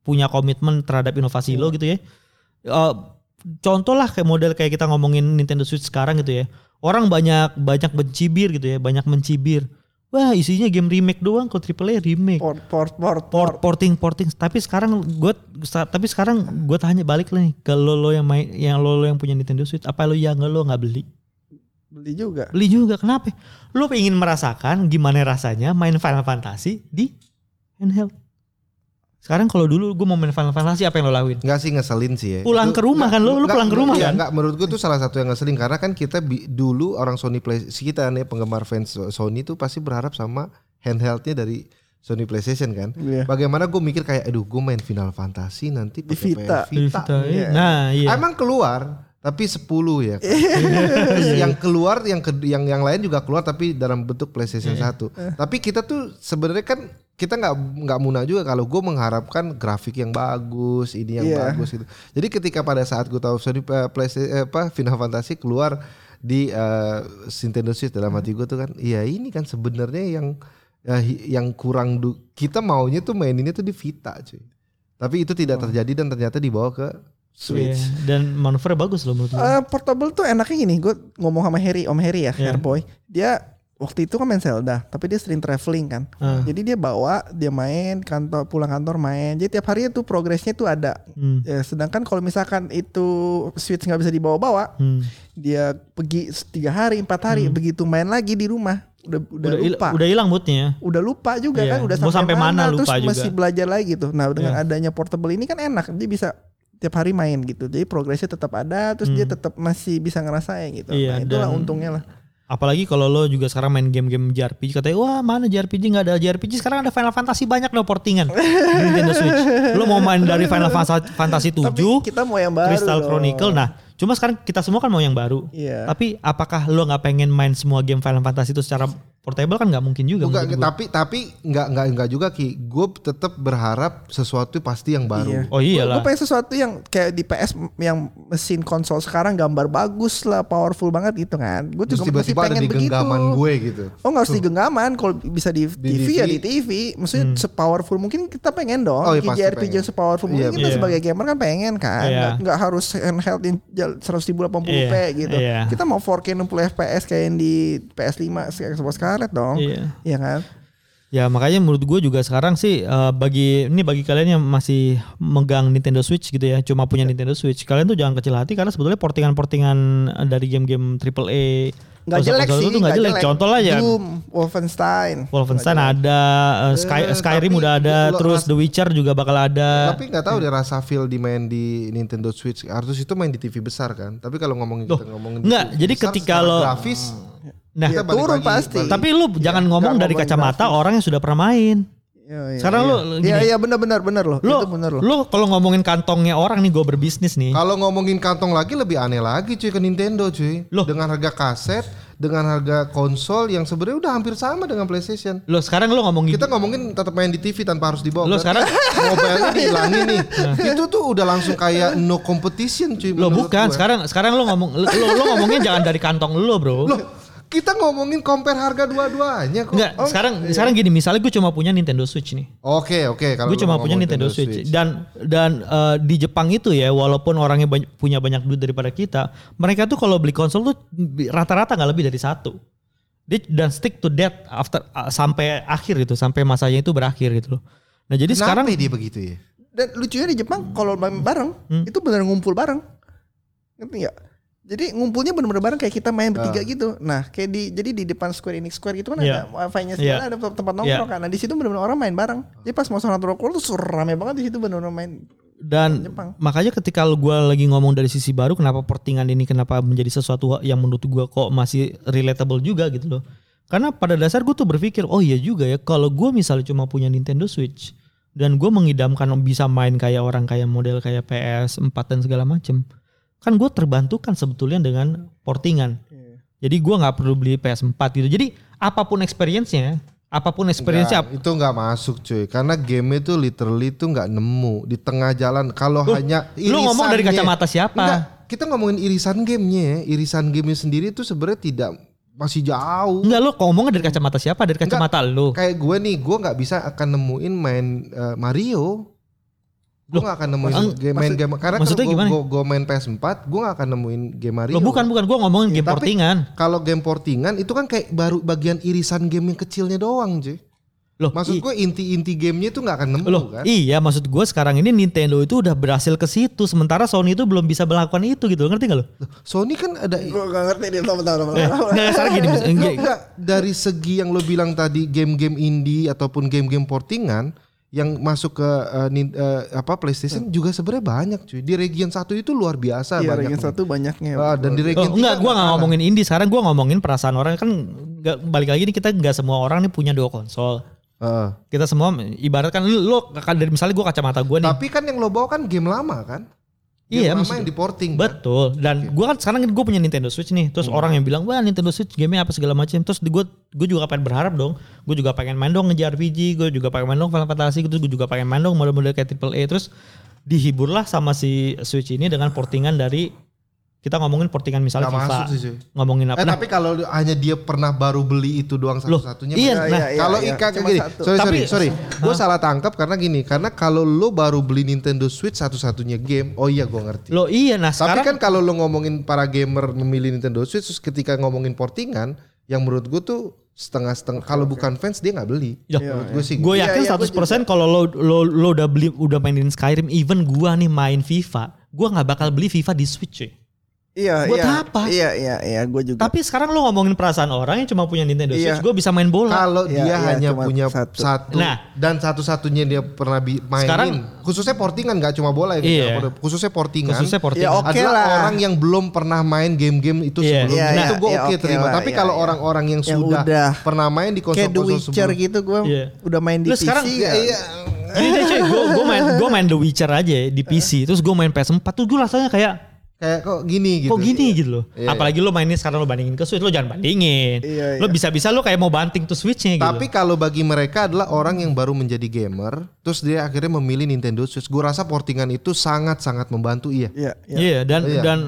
punya komitmen terhadap inovasi lo gitu ya Eh, contoh lah kayak model kayak kita ngomongin Nintendo Switch sekarang gitu ya orang banyak banyak mencibir gitu ya banyak mencibir wah isinya game remake doang kalau AAA remake Port, port, port, port. port porting porting tapi sekarang gue tapi sekarang gue tanya balik nih ke lo lo yang main yang lo lo yang punya Nintendo Switch apa lo yang lo nggak beli Beli juga. Beli juga. Kenapa? Lo pengen merasakan gimana rasanya main Final Fantasy di handheld. Sekarang kalau dulu gue mau main Final Fantasy apa yang lo lakuin? Enggak sih ngeselin sih ya. Pulang ke rumah kan, lu- lu pulang ke rumah iya, kan? Enggak, menurut gue tuh salah satu yang ngeselin karena kan kita bi- dulu orang Sony Play kita nih penggemar fans Sony tuh pasti berharap sama handheldnya dari Sony PlayStation kan. Iya. Bagaimana gue mikir kayak aduh gue main Final Fantasy nanti Di pakai Vita. Vita. Vita, iya. Nah iya. Emang keluar tapi 10 ya. kan? Terus yang keluar yang ke, yang yang lain juga keluar tapi dalam bentuk PlayStation 1. Tapi kita tuh sebenarnya kan kita nggak nggak muna juga kalau gue mengharapkan grafik yang bagus, ini yang Iya. bagus gitu. Jadi ketika pada saat gue tahu Sony eh, PlayStation eh, apa Final Fantasy keluar di eh, Nintendo Switch dalam hati gue tuh kan, iya ini kan sebenarnya yang ya, hi- yang kurang kita maunya tuh main ini tuh di Vita cuy. Tapi itu tidak terjadi dan ternyata dibawa ke Switch. Iya. Dan manuver bagus loh menurut gue. Eh, portable tuh enaknya gini, gue ngomong sama Harry, Om Harry ya, Iya. Hairboy. Dia waktu itu kan main Zelda, tapi dia sering traveling kan. Ah. Jadi dia bawa, dia main kantor, pulang kantor main. Jadi tiap hari itu progresnya tuh ada. Hmm. Ya, sedangkan kalau misalkan itu Switch nggak bisa dibawa-bawa, Hmm. dia pergi tiga hari, empat hari, begitu main lagi di rumah, udah udah, Udah, il- lupa. udah hilang moodnya. udah lupa juga Iya. kan udah Mau sampai mana terus lupa juga. masih belajar lagi gitu. Nah, dengan Iya. adanya portable ini kan enak, dia bisa tiap hari main gitu. Jadi progresnya tetap ada, terus dia tetap masih bisa ngerasain gitu. Hmm. Iya, nah, itulah dan- untungnya lah. Apalagi kalau lo juga sekarang main game-game JRPG katanya wah mana JRPG nggak ada JRPG sekarang ada Final Fantasy banyak lo portingan di Nintendo Switch. Lo mau main dari Final Fantasy, Fantasy 7, Tapi kita mau yang baru Crystal. Chronicle. Nah, cuma sekarang kita semua kan mau yang baru. Iya. Tapi apakah lo nggak pengen main semua game Final Fantasy itu secara portable kan nggak mungkin juga. Bukan, tapi tapi nggak nggak nggak juga ki. Gue tetap berharap sesuatu pasti yang baru. Iya. Oh iyalah. Gue pengen sesuatu yang kayak di PS yang mesin konsol sekarang gambar bagus lah, powerful banget gitu kan. Gue juga masih tiba-tiba ada pengen di begitu. genggaman gue gitu. Oh nggak harus di genggaman, kalau bisa di, TV, ya TV. di TV. Maksudnya sepowerful mungkin kita pengen dong. Hmm. Oh, iya, JRPG pengen. yang sepowerful Iya, mungkin kita iya. sebagai gamer kan pengen kan. Iya. Nggak, nggak harus handheld yang 180p Iya, gitu. iya. Kita mau 4K 60 FPS kayak yang di PS5 Xbox Scarlet dong. Iya. Iya kan? Ya makanya menurut gue juga sekarang sih eh, bagi ini bagi kalian yang masih megang Nintendo Switch gitu ya, cuma punya Nintendo Switch, kalian tuh jangan kecil hati karena sebetulnya portingan-portingan dari game-game AAA Nggak konsol-konsol jelek itu sih, tuh nggak jelek. Contoh lah ya, Doom, Wolfenstein. Wolfenstein ada, eh, Sky, Eh, Skyrim udah ada, lo- terus ras- The Witcher juga bakal ada. Tapi nggak tahu deh rasa feel dimain di Nintendo Switch. Artus itu main di TV besar kan. Tapi kalau ngomongin Loh, kita ngomongin di nggak, TV jadi besar, ketika lo- grafis Nah, balik turun lagi, pasti. balik- tapi lu jangan ngomong dari kacamata grafis. orang yang sudah pernah main. Iya, iya, Sekarang iya. lu Iya iya benar benar benar loh. Lo, itu benar loh. lo kalau ngomongin kantongnya orang nih gue berbisnis nih. Kalau ngomongin kantong lagi lebih aneh lagi cuy ke Nintendo cuy. Loh. Dengan harga kaset, dengan harga konsol yang sebenarnya udah hampir sama dengan PlayStation. Lo sekarang lo ngomongin Kita ngomongin tetap main di TV tanpa harus dibawa. Lo sekarang- mobile dihilangin nih. Itu tuh udah langsung kayak no competition cuy. Lo bukan, gue. sekarang sekarang lo ngomong lo, lo ngomongin jangan dari kantong lo, Bro. Loh, kita ngomongin compare harga dua-duanya kok. Enggak, sekarang sekarang gini, misalnya gue cuma punya Nintendo Switch nih. Oke, oke kalau Gue cuma punya Nintendo, Switch. dan dan eh, di Jepang itu ya, walaupun orangnya bany- punya banyak duit daripada kita, mereka tuh kalau beli konsol tuh rata-rata nggak lebih dari satu. Dia dan stick to that after uh, sampai akhir gitu, sampai masanya itu berakhir gitu loh. Nah jadi Kenapa sekarang dia begitu ya? Dan lucunya di Jepang kalau main bareng Hmm. itu benar ngumpul bareng. Ngerti nggak? Jadi ngumpulnya benar-benar bareng kayak kita main bertiga gitu. Nah, kayak di jadi di depan Square Enix Square gitu kan Iya. ada wifi-nya Iya. segala, ada tempat, tempat nongkrong kan. Nah, di situ benar-benar orang main bareng. Jadi pas mau sholat keluar tuh rame banget di situ benar-benar main. dan Jepang. makanya ketika gue lagi ngomong dari sisi baru, kenapa portingan ini kenapa menjadi sesuatu yang menurut gue kok masih relatable juga gitu loh. Karena pada dasar gue tuh berpikir, oh iya juga ya, kalau gue misalnya cuma punya Nintendo Switch dan gue mengidamkan bisa main kayak orang kayak model kayak PS4 dan segala macem, kan gue terbantukan sebetulnya dengan portingan. Jadi gue nggak perlu beli PS4 gitu. Jadi apa pun experience-nya, apa pun experience-nya, itu nggak masuk cuy karena game itu literally itu nggak nemu di tengah jalan kalau hanya lu ngomong dari kacamata siapa? Enggak, kita ngomongin irisan gamenya ya irisan gamenya sendiri itu sebenarnya tidak masih jauh enggak lo ngomongnya dari kacamata siapa? Dari kacamata lo. kayak gue nih gue nggak bisa akan nemuin main eh, Mario gue Loh, nggak akan nemuin maksud- game main game karena maksudnya kalau gimana? gue gue main PS4 gue nggak akan nemuin game Mario Lo bukan bukan gue ngomongin game Tapi- portingan. kalau game portingan itu kan kayak baru bagian irisan game yang kecilnya doang cuy Loh, Maksud gue inti-inti gamenya itu nggak akan nemu Loh, kan? iya maksud gue sekarang ini Nintendo itu udah berhasil ke situ, sementara Sony itu belum bisa melakukan itu gitu, ngerti gak lo? Sony kan ada Gue gak ngerti dia tahu-tahu. Eh, nggak, sekarang gini, enggak dari segi yang lo bilang tadi game-game indie ataupun game-game portingan yang masuk ke eh, nin- eh, apa PlayStation juga sebenarnya banyak cuy. Di region satu itu luar biasa Iya, banyak. ranking satu banyaknya. Ah, dan di Oh, region enggak, tiga gue nggak kalah. ngomongin indie. Sekarang gue ngomongin perasaan orang kan nggak balik lagi nih kita nggak semua orang nih punya dua konsol. Heeh. Kita semua ibarat kan lu, lu kan dari misalnya gue kacamata gue nih. Tapi kan yang lo bawa kan game lama kan? Iya, lama yang di porting. kan? Betul. Dan gue kan sekarang gue punya Nintendo Switch nih. Terus orang yang bilang wah Nintendo Switch gamenya apa segala macam. Terus gue gue juga pengen berharap dong. Gue juga pengen main dong ngejar RPG. Gue juga pengen main dong Final Fantasy. Terus gue juga pengen main dong model-model kayak Triple A. Terus dihiburlah sama si Switch ini dengan portingan dari kita ngomongin portingan misalnya Nggak FIFA. masuk sih. Ngomongin apa? Eh Nah, tapi kalau hanya dia pernah baru beli itu doang satu-satunya. iya, nah, iya, kalau iya, Ika cuma gini, satu. sorry Tapi- sorry sorry, gue salah tangkap karena gini, karena kalau lo baru beli Nintendo Switch satu-satunya game, oh iya gue ngerti. Lo iya nah Tapi sekarang kan kalau lo ngomongin para gamer memilih Nintendo Switch, terus ketika ngomongin portingan, yang menurut gue tuh setengah-setengah. Kalau bukan fans dia nggak beli. Ya, menurut gue sih. gue gitu. yakin Iya, iya, 100% kalau lo, lo lo udah beli udah mainin Skyrim even gua nih main FIFA gua nggak bakal beli FIFA di Switch cuy. Iya, Buat iya. apa? Iya, iya, iya, gue juga. Tapi sekarang lo ngomongin perasaan orang yang cuma punya Nintendo Iya. Switch, gue bisa main bola. Kalau Iya, dia iya, hanya punya satu. satu, Nah. dan satu-satunya dia pernah bi- mainin, Sekarang- khususnya portingan nggak cuma bola ya, Iya. khususnya portingan. Khususnya porting. Ya, oke adalah lah. orang yang belum pernah main game-game itu Iya. sebelumnya. Iya, itu iya, gue iya, oke oke terima. lah, Tapi iya, kalau iya. orang-orang yang, Yang sudah udah. pernah main di konsol-konsol Witcher sebelum- gitu gue Iya. udah main di Lu PC sekarang- ya. Iya. Gini deh cuy, gue main gue main The Witcher aja di PC, terus gue main PS4 tuh gue rasanya kayak Kayak kok gini gitu. kok gini gitu loh. Iya, Apalagi lo mainin sekarang lo bandingin ke Switch, lo jangan bandingin. Iya, Lo iya. bisa-bisa lo kayak mau banting tuh Switchnya gitu. Tapi kalau bagi mereka adalah orang yang baru menjadi gamer, terus dia akhirnya memilih Nintendo Switch. Gue rasa portingan itu sangat-sangat membantu iya. Iya, iya. Iya dan Iya. dan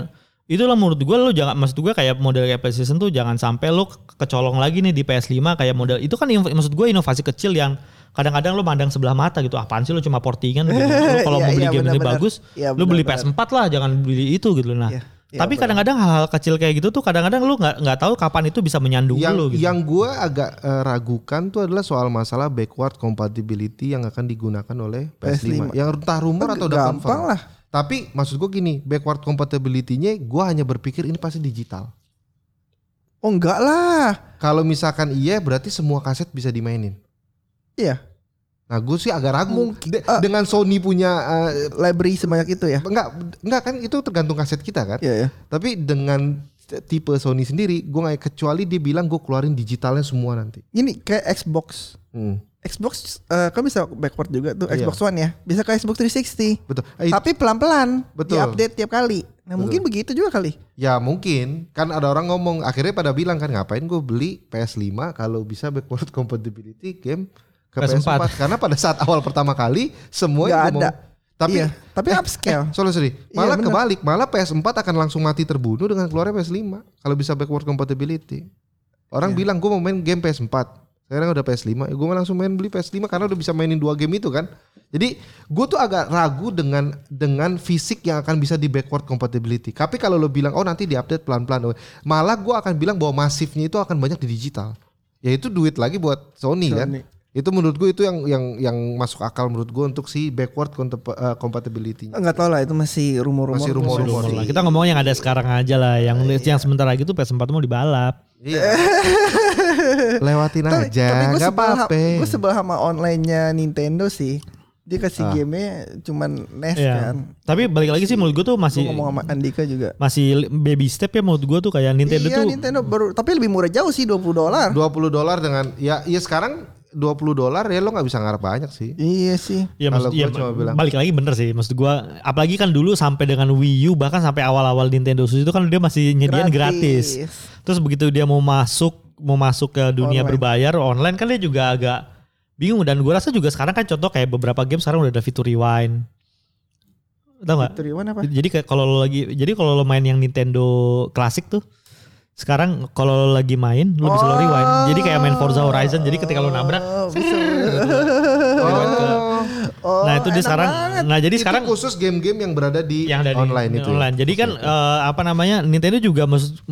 itulah menurut gue lo jangan maksud gue kayak model kayak PlayStation tuh jangan sampai lo ke- kecolong lagi nih di PS5 kayak model itu kan maksud gue inovasi kecil yang kadang-kadang lo mandang sebelah mata gitu apaan sih lo cuma portingan gitu. Kalau Iya, mau beli iya, game ini benar-benar. bagus Iya, lo beli benar-benar. PS4 lah jangan beli itu gitu nah Iya, iya, tapi kadang-kadang hal-hal kecil kayak gitu tuh kadang-kadang lo nggak nggak tahu kapan itu bisa menyandung Yang lo gitu yang gue agak eh, ragukan tuh adalah soal masalah backward compatibility yang akan digunakan oleh PS5. PS5. Yang entah rumor atau udah Gampang confirm. lah. Tapi maksud gue gini, backward compatibility-nya gue hanya berpikir ini pasti digital. Oh enggak lah. Kalau misalkan iya berarti semua kaset bisa dimainin. Iya. Nah gue sih agak ragu. Mungkin- De- ah. dengan Sony punya eh, Library sebanyak itu ya. enggak enggak kan itu tergantung kaset kita kan. Iya ya. Tapi dengan tipe Sony sendiri gue nggak kecuali dia bilang gue keluarin digitalnya semua nanti. Ini kayak Xbox. Hmm, Xbox eh, kan bisa backward juga tuh Iya. Xbox One ya. Bisa kayak Xbox 360. betul. Eh, Tapi pelan-pelan. Betul. Di-update tiap kali. Nah, mungkin begitu juga kali. Ya mungkin kan ada orang ngomong akhirnya pada bilang kan ngapain gue beli PS5 kalau bisa backward compatibility game ke PS4. PS4, karena pada saat awal pertama kali semua yang ada. ngomong- tapi iya, tapi upscale. sorry sorry. Iya, malah bener. kebalik. Malah PS4 akan langsung mati terbunuh dengan keluarnya PS5 kalau bisa backward compatibility. Orang Iya. bilang gue mau main game PS4 sekarang udah PS5 ya gue langsung main beli PS5 karena udah bisa mainin dua game itu kan? Jadi gue tuh agak ragu dengan dengan fisik yang akan bisa di backward compatibility. Tapi kalau lo bilang oh nanti diupdate pelan-pelan. Malah gue akan bilang bahwa masifnya itu akan banyak di digital. Yaitu duit lagi buat Sony, kan? Sony. Itu menurut gue itu yang yang yang masuk akal menurut gue untuk si backward eh, compatibility Enggak tahu lah itu masih rumor-rumor. Masih rumor-rumor Rumor lah. Kita ngomong yang ada sekarang aja lah, yang Iya. yang sebentar lagi tuh PS4 mau dibalap. Iya. Lewatin Tapi, aja, tapi nggak sebel, apa-apa. gue sebel sama online-nya Nintendo sih. Dia kasih Ah. gamenya cuman NES Iya. kan. Tapi balik lagi sih menurut gue tuh Gue masih ngomong sama Andika juga. masih baby step ya menurut gue tuh kayak Nintendo iya tuh Nintendo baru tapi lebih murah jauh sih 20 dolar. 20 dolar dengan ya ya sekarang 20 dolar ya lo nggak bisa ngarep banyak sih. Iya sih. Ya Kalau maksud ya, cuma bilang. balik lagi bener sih maksud gua apalagi kan dulu sampai dengan Wii U bahkan sampai awal-awal Nintendo Switch itu kan dia masih nyediain gratis. Terus begitu dia mau masuk mau masuk ke dunia Online. berbayar online kan dia juga agak bingung dan gua rasa juga sekarang kan contoh kayak beberapa game sekarang udah ada fitur rewind. Tahu nggak? Fitur mana apa? Jadi kayak kalau lo lagi jadi kalau lo main yang Nintendo klasik tuh sekarang kalau lo lagi main lo bisa lo rewind. Jadi kayak main Forza Horizon. Jadi ketika lo nabrak Oh, rewind ke Oh, Nah, itu dia sekarang banget. nah jadi Itu sekarang khusus game-game yang berada di yang dari online itu. ya? online. Jadi kan eh, apa namanya Nintendo juga maksud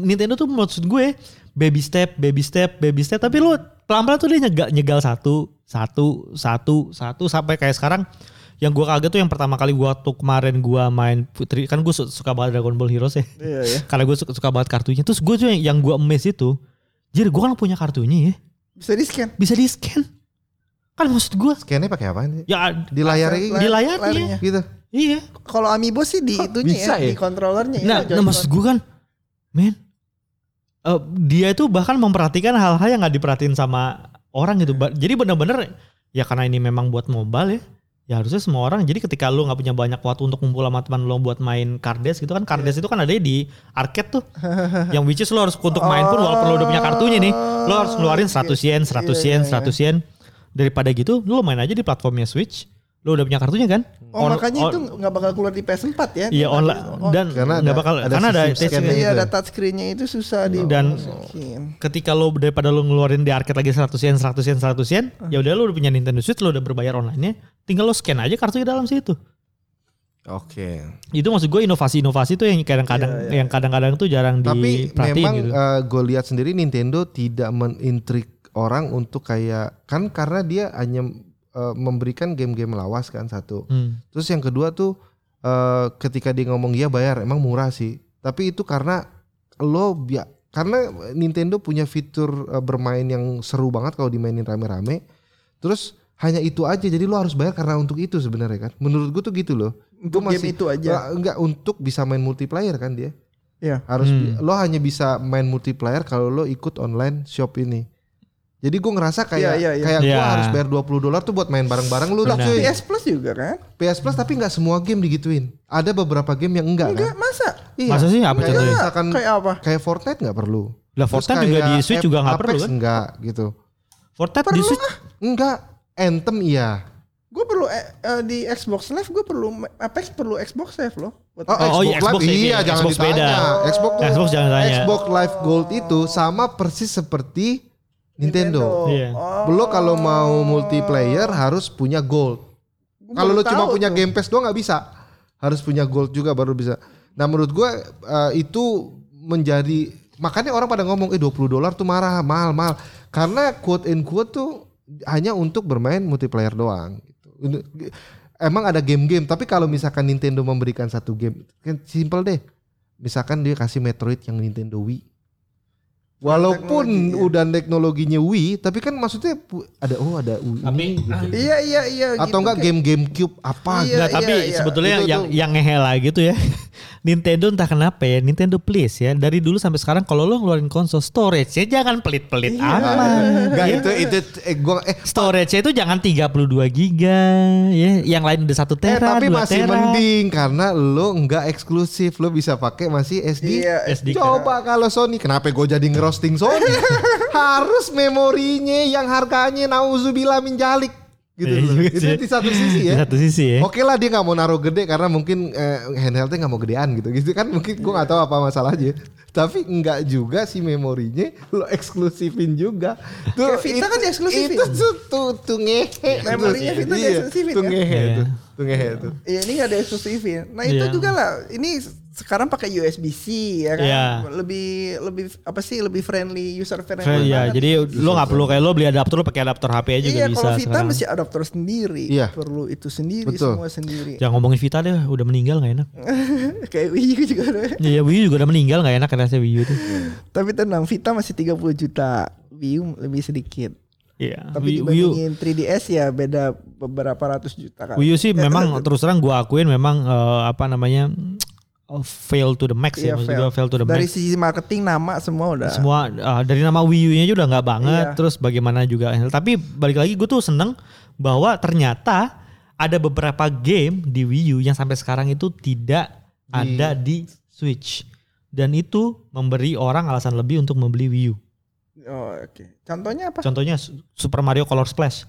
Nintendo tuh maksud gue baby step, baby step, baby step. Tapi lu pelan-pelan tuh dia nyegal, nyegal satu, satu, satu, satu sampai kayak sekarang. Yang gua kaget tuh yang pertama kali gua tuh kemarin gua main Putri kan gue suka banget Dragon Ball Heroes ya. Iya ya. Karena gue suka, suka banget kartunya. Terus gue tuh yang, yang gue emes itu, jadi gue kan punya kartunya ya, Bisa di scan. bisa di scan. Kan maksud gue, Scannya pakai apa nih? ya Di layar Layar- di layarnya. layarnya. gitu. iya. Kalau Amiibo sih di itunya bisa ya, ya? di kontrolernya ya. Nah, nah maksud gue kan, men, eh, dia itu bahkan memperhatikan hal-hal yang nggak diperhatiin sama orang gitu. Jadi bener-bener ya karena ini memang buat mobile ya, ya harusnya semua orang. Jadi ketika lu nggak punya banyak waktu untuk ngumpul sama teman lu buat main kardes gitu kan, kardes itu kan ada di arcade tuh, yang which is lu harus untuk main pun walaupun lu udah punya kartunya nih, lu harus ngeluarin 100 yen, 100 Iya, yen, iya, 100 yen. Daripada gitu, lu main aja di platformnya Switch. Lu udah punya kartunya kan? Oh On- makanya on- itu nggak bakal keluar di PS4 ya? Iya online dan Karena nggak bakal ada karena ada sistem touch scan-nya screen. Iya ada touchscreen-nya itu susah di Dan- masukin. ketika lo daripada lo ngeluarin di arcade lagi 100 yen 100 yen 100 yen ya udah lo udah punya Nintendo Switch lo udah berbayar online-nya tinggal lo scan aja kartunya dalam situ Oke. itu maksud gue inovasi-inovasi tuh yang kadang-kadang Iya, yang kadang-kadang tuh jarang Tapi diperhatiin memang gitu gue lihat sendiri Nintendo tidak menintrik orang untuk kayak kan karena dia hanya eh, memberikan game-game lawas kan satu. Hmm. Terus yang kedua tuh eh, ketika dia ngomong ya bayar emang murah sih. Tapi itu karena lo bia karena Nintendo punya fitur eh, bermain yang seru banget kalau dimainin rame-rame. Terus hanya itu aja jadi lo harus bayar karena untuk itu sebenarnya kan. Menurut gue tuh gitu loh. Untuk Gua game itu aja. Enggak untuk bisa main multiplayer kan dia. Iya. Harus Hmm. lo hanya bisa main multiplayer kalau lo ikut online shop ini. Jadi gue ngerasa kayak Iya, iya, iya. kayak gue Iya. harus bayar 20 dolar tuh buat main bareng-bareng lu lah cuy. PS Plus juga kan? PS Plus tapi nggak semua game digituin. Ada beberapa game yang enggak, Enggak, kan? masa? Iya. masa sih apa Kayak contohnya misalkan Kayak apa? kayak Fortnite nggak perlu. lah Terus Fortnite juga di Switch juga nggak perlu kan Enggak gitu. Fortnite di Switch Enggak. Anthem iya. Gue perlu eh, eh, di Xbox Live gue perlu Apex perlu Xbox Live loh. Buat Oh, oh, iya, Xbox Live ya, iya iya, jangan Xbox ditanya. beda. Xbox Xbox jangan tanya Xbox Live Gold itu sama persis seperti Nintendo. Iya. Oh. Lo kalau mau multiplayer harus punya gold. Kalau lo cuma punya tuh. Game Pass doang nggak bisa. Harus punya gold juga baru bisa. Nah menurut gue eh, itu menjadi makanya orang pada ngomong eh 20 dolar tuh marah mahal mahal karena quote and quote tuh hanya untuk bermain multiplayer doang. Gitu. Ini- Emang ada game-game tapi kalau misalkan Nintendo memberikan satu game kan simple deh. Misalkan dia kasih Metroid yang Nintendo Wii. Walaupun Teknologi, ya. udah teknologinya Wii, tapi kan maksudnya ada oh ada Wii Tapi- gitu. Iya iya iya. Atau gitu, enggak kayak- game game Cube apa Iya, gitu. Nggak, tapi iya. sebetulnya Itu yang tuh- yang ngehe lagi tuh ya. Nintendo entah kenapa ya, Nintendo please ya. Dari dulu sampai sekarang kalau lo ngeluarin konsol storage-nya jangan pelit-pelit Iya. amat. Enggak ya. itu itu eh gua eh Storage-nya itu jangan 32 giga ya, yang lain udah 1 eh tera, tapi 2 masih tera. mending karena lo enggak eksklusif, lo bisa pakai masih SD. Iya, SD. Coba kalau Sony, kenapa gue jadi ngerosting Sony? Harus memorinya yang harganya nauzubillah minjalik gitu. Iya loh. juga Itu sih. di satu sisi Di ya. satu sisi ya. Oke lah dia nggak mau naruh gede karena mungkin eh, handheldnya nggak mau gedean gitu gitu kan mungkin gue nggak tahu apa masalahnya tapi nggak juga si memorinya lo eksklusifin juga tuh Kayak Vita kan dieksklusifin. itu tuh tuh, tuh ngehe Memorinya Vita Iya, dieksklusifin tuh kan? ngehe Iya. tuh tuh ngehe tuh Iya ini nggak ada eksklusifin. Nah itu Iya. juga lah. Ini sekarang pakai USB-C ya kan. Iya. Lebih lebih apa sih lebih friendly user friendly. Friend, ya, banget. jadi lo nggak perlu kayak lo beli adapter lo pakai adapter HP aja juga iya bisa kalau Vita sekarang. mesti adapter sendiri. Iya. Perlu itu sendiri Betul. semua sendiri. Jangan ngomongin Vita deh, udah meninggal nggak enak. Kayak Wii U juga ada. Iya, Wii U juga udah meninggal nggak enak rasanya Wii U tuh. Tapi tenang Vita masih 30 juta. Wii U lebih sedikit. Iya. Tapi Wii, Wii U, dibandingin 3DS ya beda beberapa ratus juta kan. Wii U sih memang terus terang gua akuin memang eh, apa namanya oh, fail to the max ya, Iya, maksud fail. gua fail to the Dari max. sisi marketing nama semua udah. Semua eh, dari nama Wii U-nya udah nggak banget, Iya. terus bagaimana juga. Tapi balik lagi gue tuh seneng bahwa ternyata ada beberapa game di Wii U yang sampai sekarang itu tidak ada di Switch. Dan itu memberi orang alasan lebih untuk membeli Wii U. Oh, oke. Contohnya apa? Contohnya Su- Super Mario Color Splash.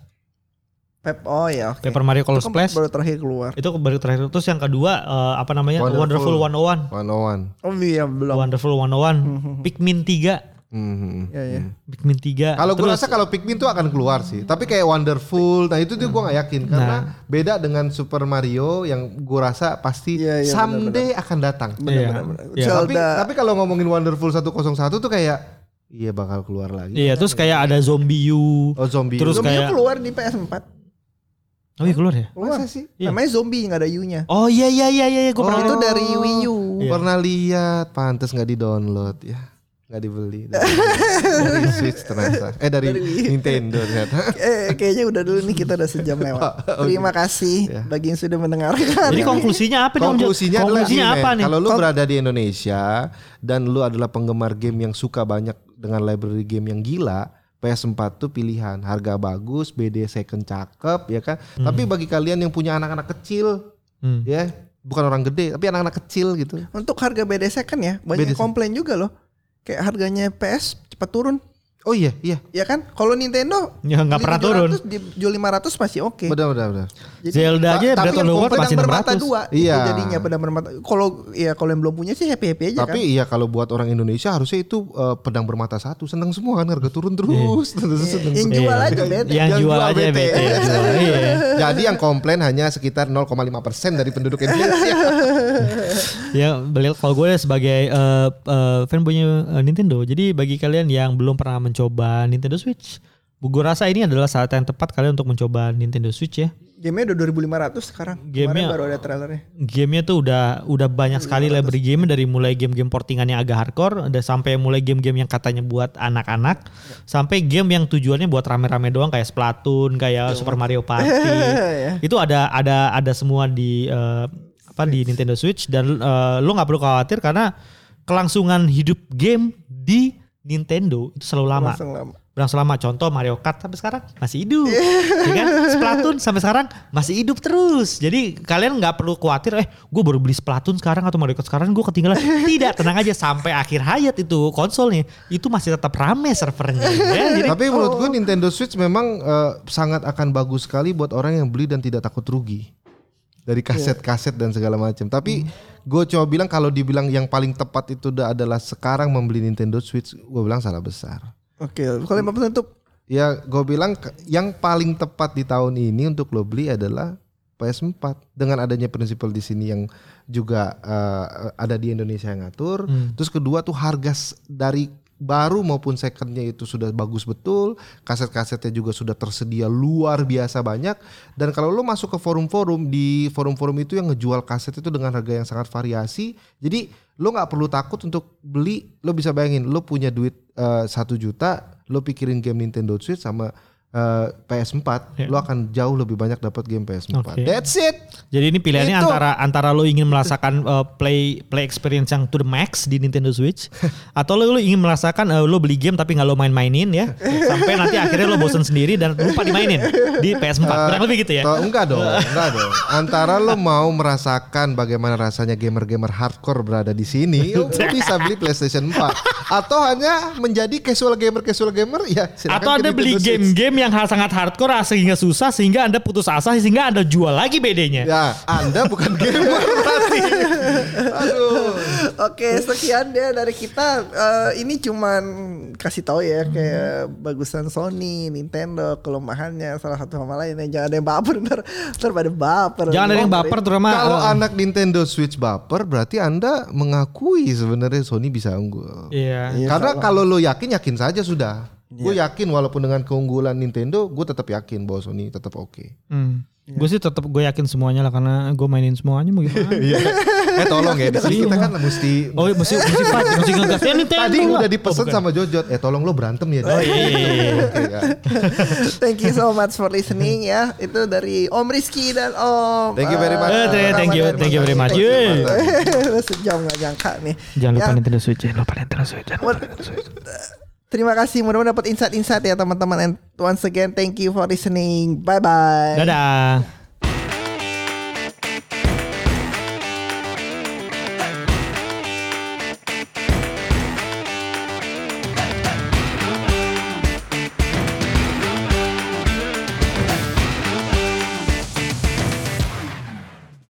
Pep. Oh ya, oke. Paper Mario Color Itu kan Splash baru terakhir keluar. itu baru terakhir. Terus yang kedua eh, apa namanya? Wonderful. Wonderful 101. one on one Oh iya belum. Wonderful 101. Pikmin 3. Hmm. Ya ya. Pikmin 3. Kalau gue rasa kalau Pikmin tuh akan keluar sih. Tapi kayak Wonderful, nah itu tuh gue nggak yakin karena beda dengan Super Mario yang gue rasa pasti Iya, iya, someday akan datang. Iya. Benar-benar. Iya. Tapi Zelda. tapi kalau ngomongin Wonderful 101 tuh kayak Iya bakal keluar lagi. Iya, terus kayak ada zombie U. Oh zombie. Terus Zombie kayak- keluar di PS4. Oh iya keluar ya? Keluar. Masa sih? Iya. Namanya zombie nggak ada U-nya. Oh iya iya iya iya, gue Oh, pernah itu dari Wii U. Iya. Pernah lihat, pantas nggak di download ya, nggak dibeli. Dari, dari Switch ternyata. Eh dari, Dari. Nintendo ternyata. Eh kayaknya udah dulu nih kita udah sejam lewat. Oh, Terima kasih Ya. bagi yang sudah mendengarkan. Jadi konklusinya apa nih? Konklusinya adalah Konklusinya gini, apa nih? Kalau lu Kon- berada di Indonesia dan lu adalah penggemar game yang suka banyak dengan library game yang gila, PS4 tuh pilihan. Harga bagus, BD second cakep ya kan. Tapi bagi kalian yang punya anak-anak kecil Hmm. ya, bukan orang gede tapi anak-anak kecil gitu. Untuk harga BD second ya, banyak BD komplain juga loh. Kayak harganya PS cepat turun. Oh iya, iya. Ya kan? Kalau Nintendo Ya nggak pernah turun. 700, Dijual 500 masih oke. Benar benar benar. Jadi- Zelda aja Tapi Breath of the Wild masih bermata 600. dua Iya. itu jadinya pedang bermata kalau ya kalau yang belum punya sih happy happy aja Tapi kan iya kalau buat orang Indonesia harusnya itu eh, pedang bermata satu seneng semua kan harga turun terus. Terus seneng yang jual Iya. aja beda Yang Yang jual jual aja bete. bete. jual. Iya. Jadi yang komplain hanya sekitar 0,5% dari penduduk Indonesia. Ya, beliau kalau gue sebagai eh, eh, fanboynya eh, Nintendo. Jadi bagi kalian yang belum pernah mencoba Nintendo Switch, gue rasa ini adalah saat yang tepat kalian untuk mencoba Nintendo Switch ya. gamenya udah 2500 sekarang. Gamenya- baru ada trailernya. Gamenya tuh udah udah banyak sekali library game dari mulai game-game portingan yang agak hardcore, ada sampai mulai game-game yang katanya buat anak-anak, sampai game yang tujuannya buat rame-rame doang kayak Splatoon, kayak Super Mario Party. Ya. itu ada ada ada semua di eh, apa di Nintendo Switch. Dan eh, lo nggak perlu khawatir karena kelangsungan hidup game di Nintendo itu selalu lama. langsung lama Berlangsung lama. Contoh Mario Kart sampai sekarang masih hidup. ya kan? Splatoon sampai sekarang masih hidup terus. Jadi kalian nggak perlu khawatir eh gue baru beli Splatoon sekarang atau Mario Kart sekarang gue ketinggalan. Tidak, tenang aja sampai akhir hayat itu konsolnya itu masih tetap rame servernya. ya. Jadi Tapi menurut gue Nintendo Switch memang eh, sangat akan bagus sekali buat orang yang beli dan tidak takut rugi. Dari kaset-kaset dan segala macam. Tapi gue coba bilang kalau dibilang yang paling tepat itu udah adalah sekarang membeli Nintendo Switch, gue bilang salah besar. oke kalau 5% untuk Ya gue bilang yang paling tepat di tahun ini untuk lo beli adalah PS4 dengan adanya prinsipal di sini yang juga eh, ada di Indonesia yang ngatur. Terus kedua tuh harga dari baru maupun secondnya itu sudah bagus betul, kaset-kasetnya juga sudah tersedia luar biasa banyak. Dan kalau lo masuk ke forum-forum di forum-forum itu yang ngejual kaset itu dengan harga yang sangat variasi, jadi lo nggak perlu takut untuk beli. Lo bisa bayangin, lo punya duit eh, satu juta, lo pikirin game Nintendo Switch sama eh, PS4, Ya. lo akan jauh lebih banyak dapat game PS4. Oke. That's it. Jadi ini pilihannya Itu. antara antara lo ingin merasakan uh, play play experience yang to the max di Nintendo Switch atau lo, lo ingin merasakan uh, lo beli game tapi nggak lo main-mainin ya sampai nanti akhirnya lo bosen sendiri dan lupa dimainin di PS4. Kurang lebih gitu ya. Toh, enggak dong, enggak dong. Antara lo mau merasakan bagaimana rasanya gamer-gamer hardcore berada di sini, lo bisa beli PlayStation 4. Atau hanya menjadi casual gamer casual gamer ya. Atau ke Anda beli game-game yang hal- sangat hardcore sehingga susah sehingga Anda putus asa sehingga Anda jual lagi BD-nya. Ya, Anda bukan gamer berarti. Aduh. Oke, sekian deh dari kita. Eh, ini cuman kasih tahu ya kayak bagusan Sony, Nintendo, kelemahannya salah satu sama lain. Jangan ada yang baper ntar, ntar pada baper. Jangan ada yang baper terutama Kalau uh, anak Nintendo Switch baper berarti Anda mengakui sebenarnya Sony bisa unggul. Iya. Iya, Karena kalau lo yakin yakin saja sudah. Gue yakin walaupun dengan keunggulan Nintendo, gue tetap yakin bahwa Sony tetap oke. Hmm. Gue sih tetap gue yakin semuanya lah karena gue mainin semuanya mau gimana. eh tolong ya, di sini kita kan mesti Oh mesti mesti fight, mesti ngegas ya Nintendo. Tadi lah. udah dipesan Oh, bukan. sama Jojot, eh tolong lo berantem ya. Oh iya, iya, iya. Thank you so much for listening ya. Itu dari Om Rizky dan Om. Thank you very much. Eh, thank- thank you, thank you very much. Sejam gak nyangka nih. Jangan lupa Ya. Nintendo Switch, jangan lupa Nintendo Switch. jangan lupa Nintendo Switch. Terima kasih mudah-mudahan dapat insight-insight ya teman-teman. And once again thank you for listening. Bye bye. Dadah.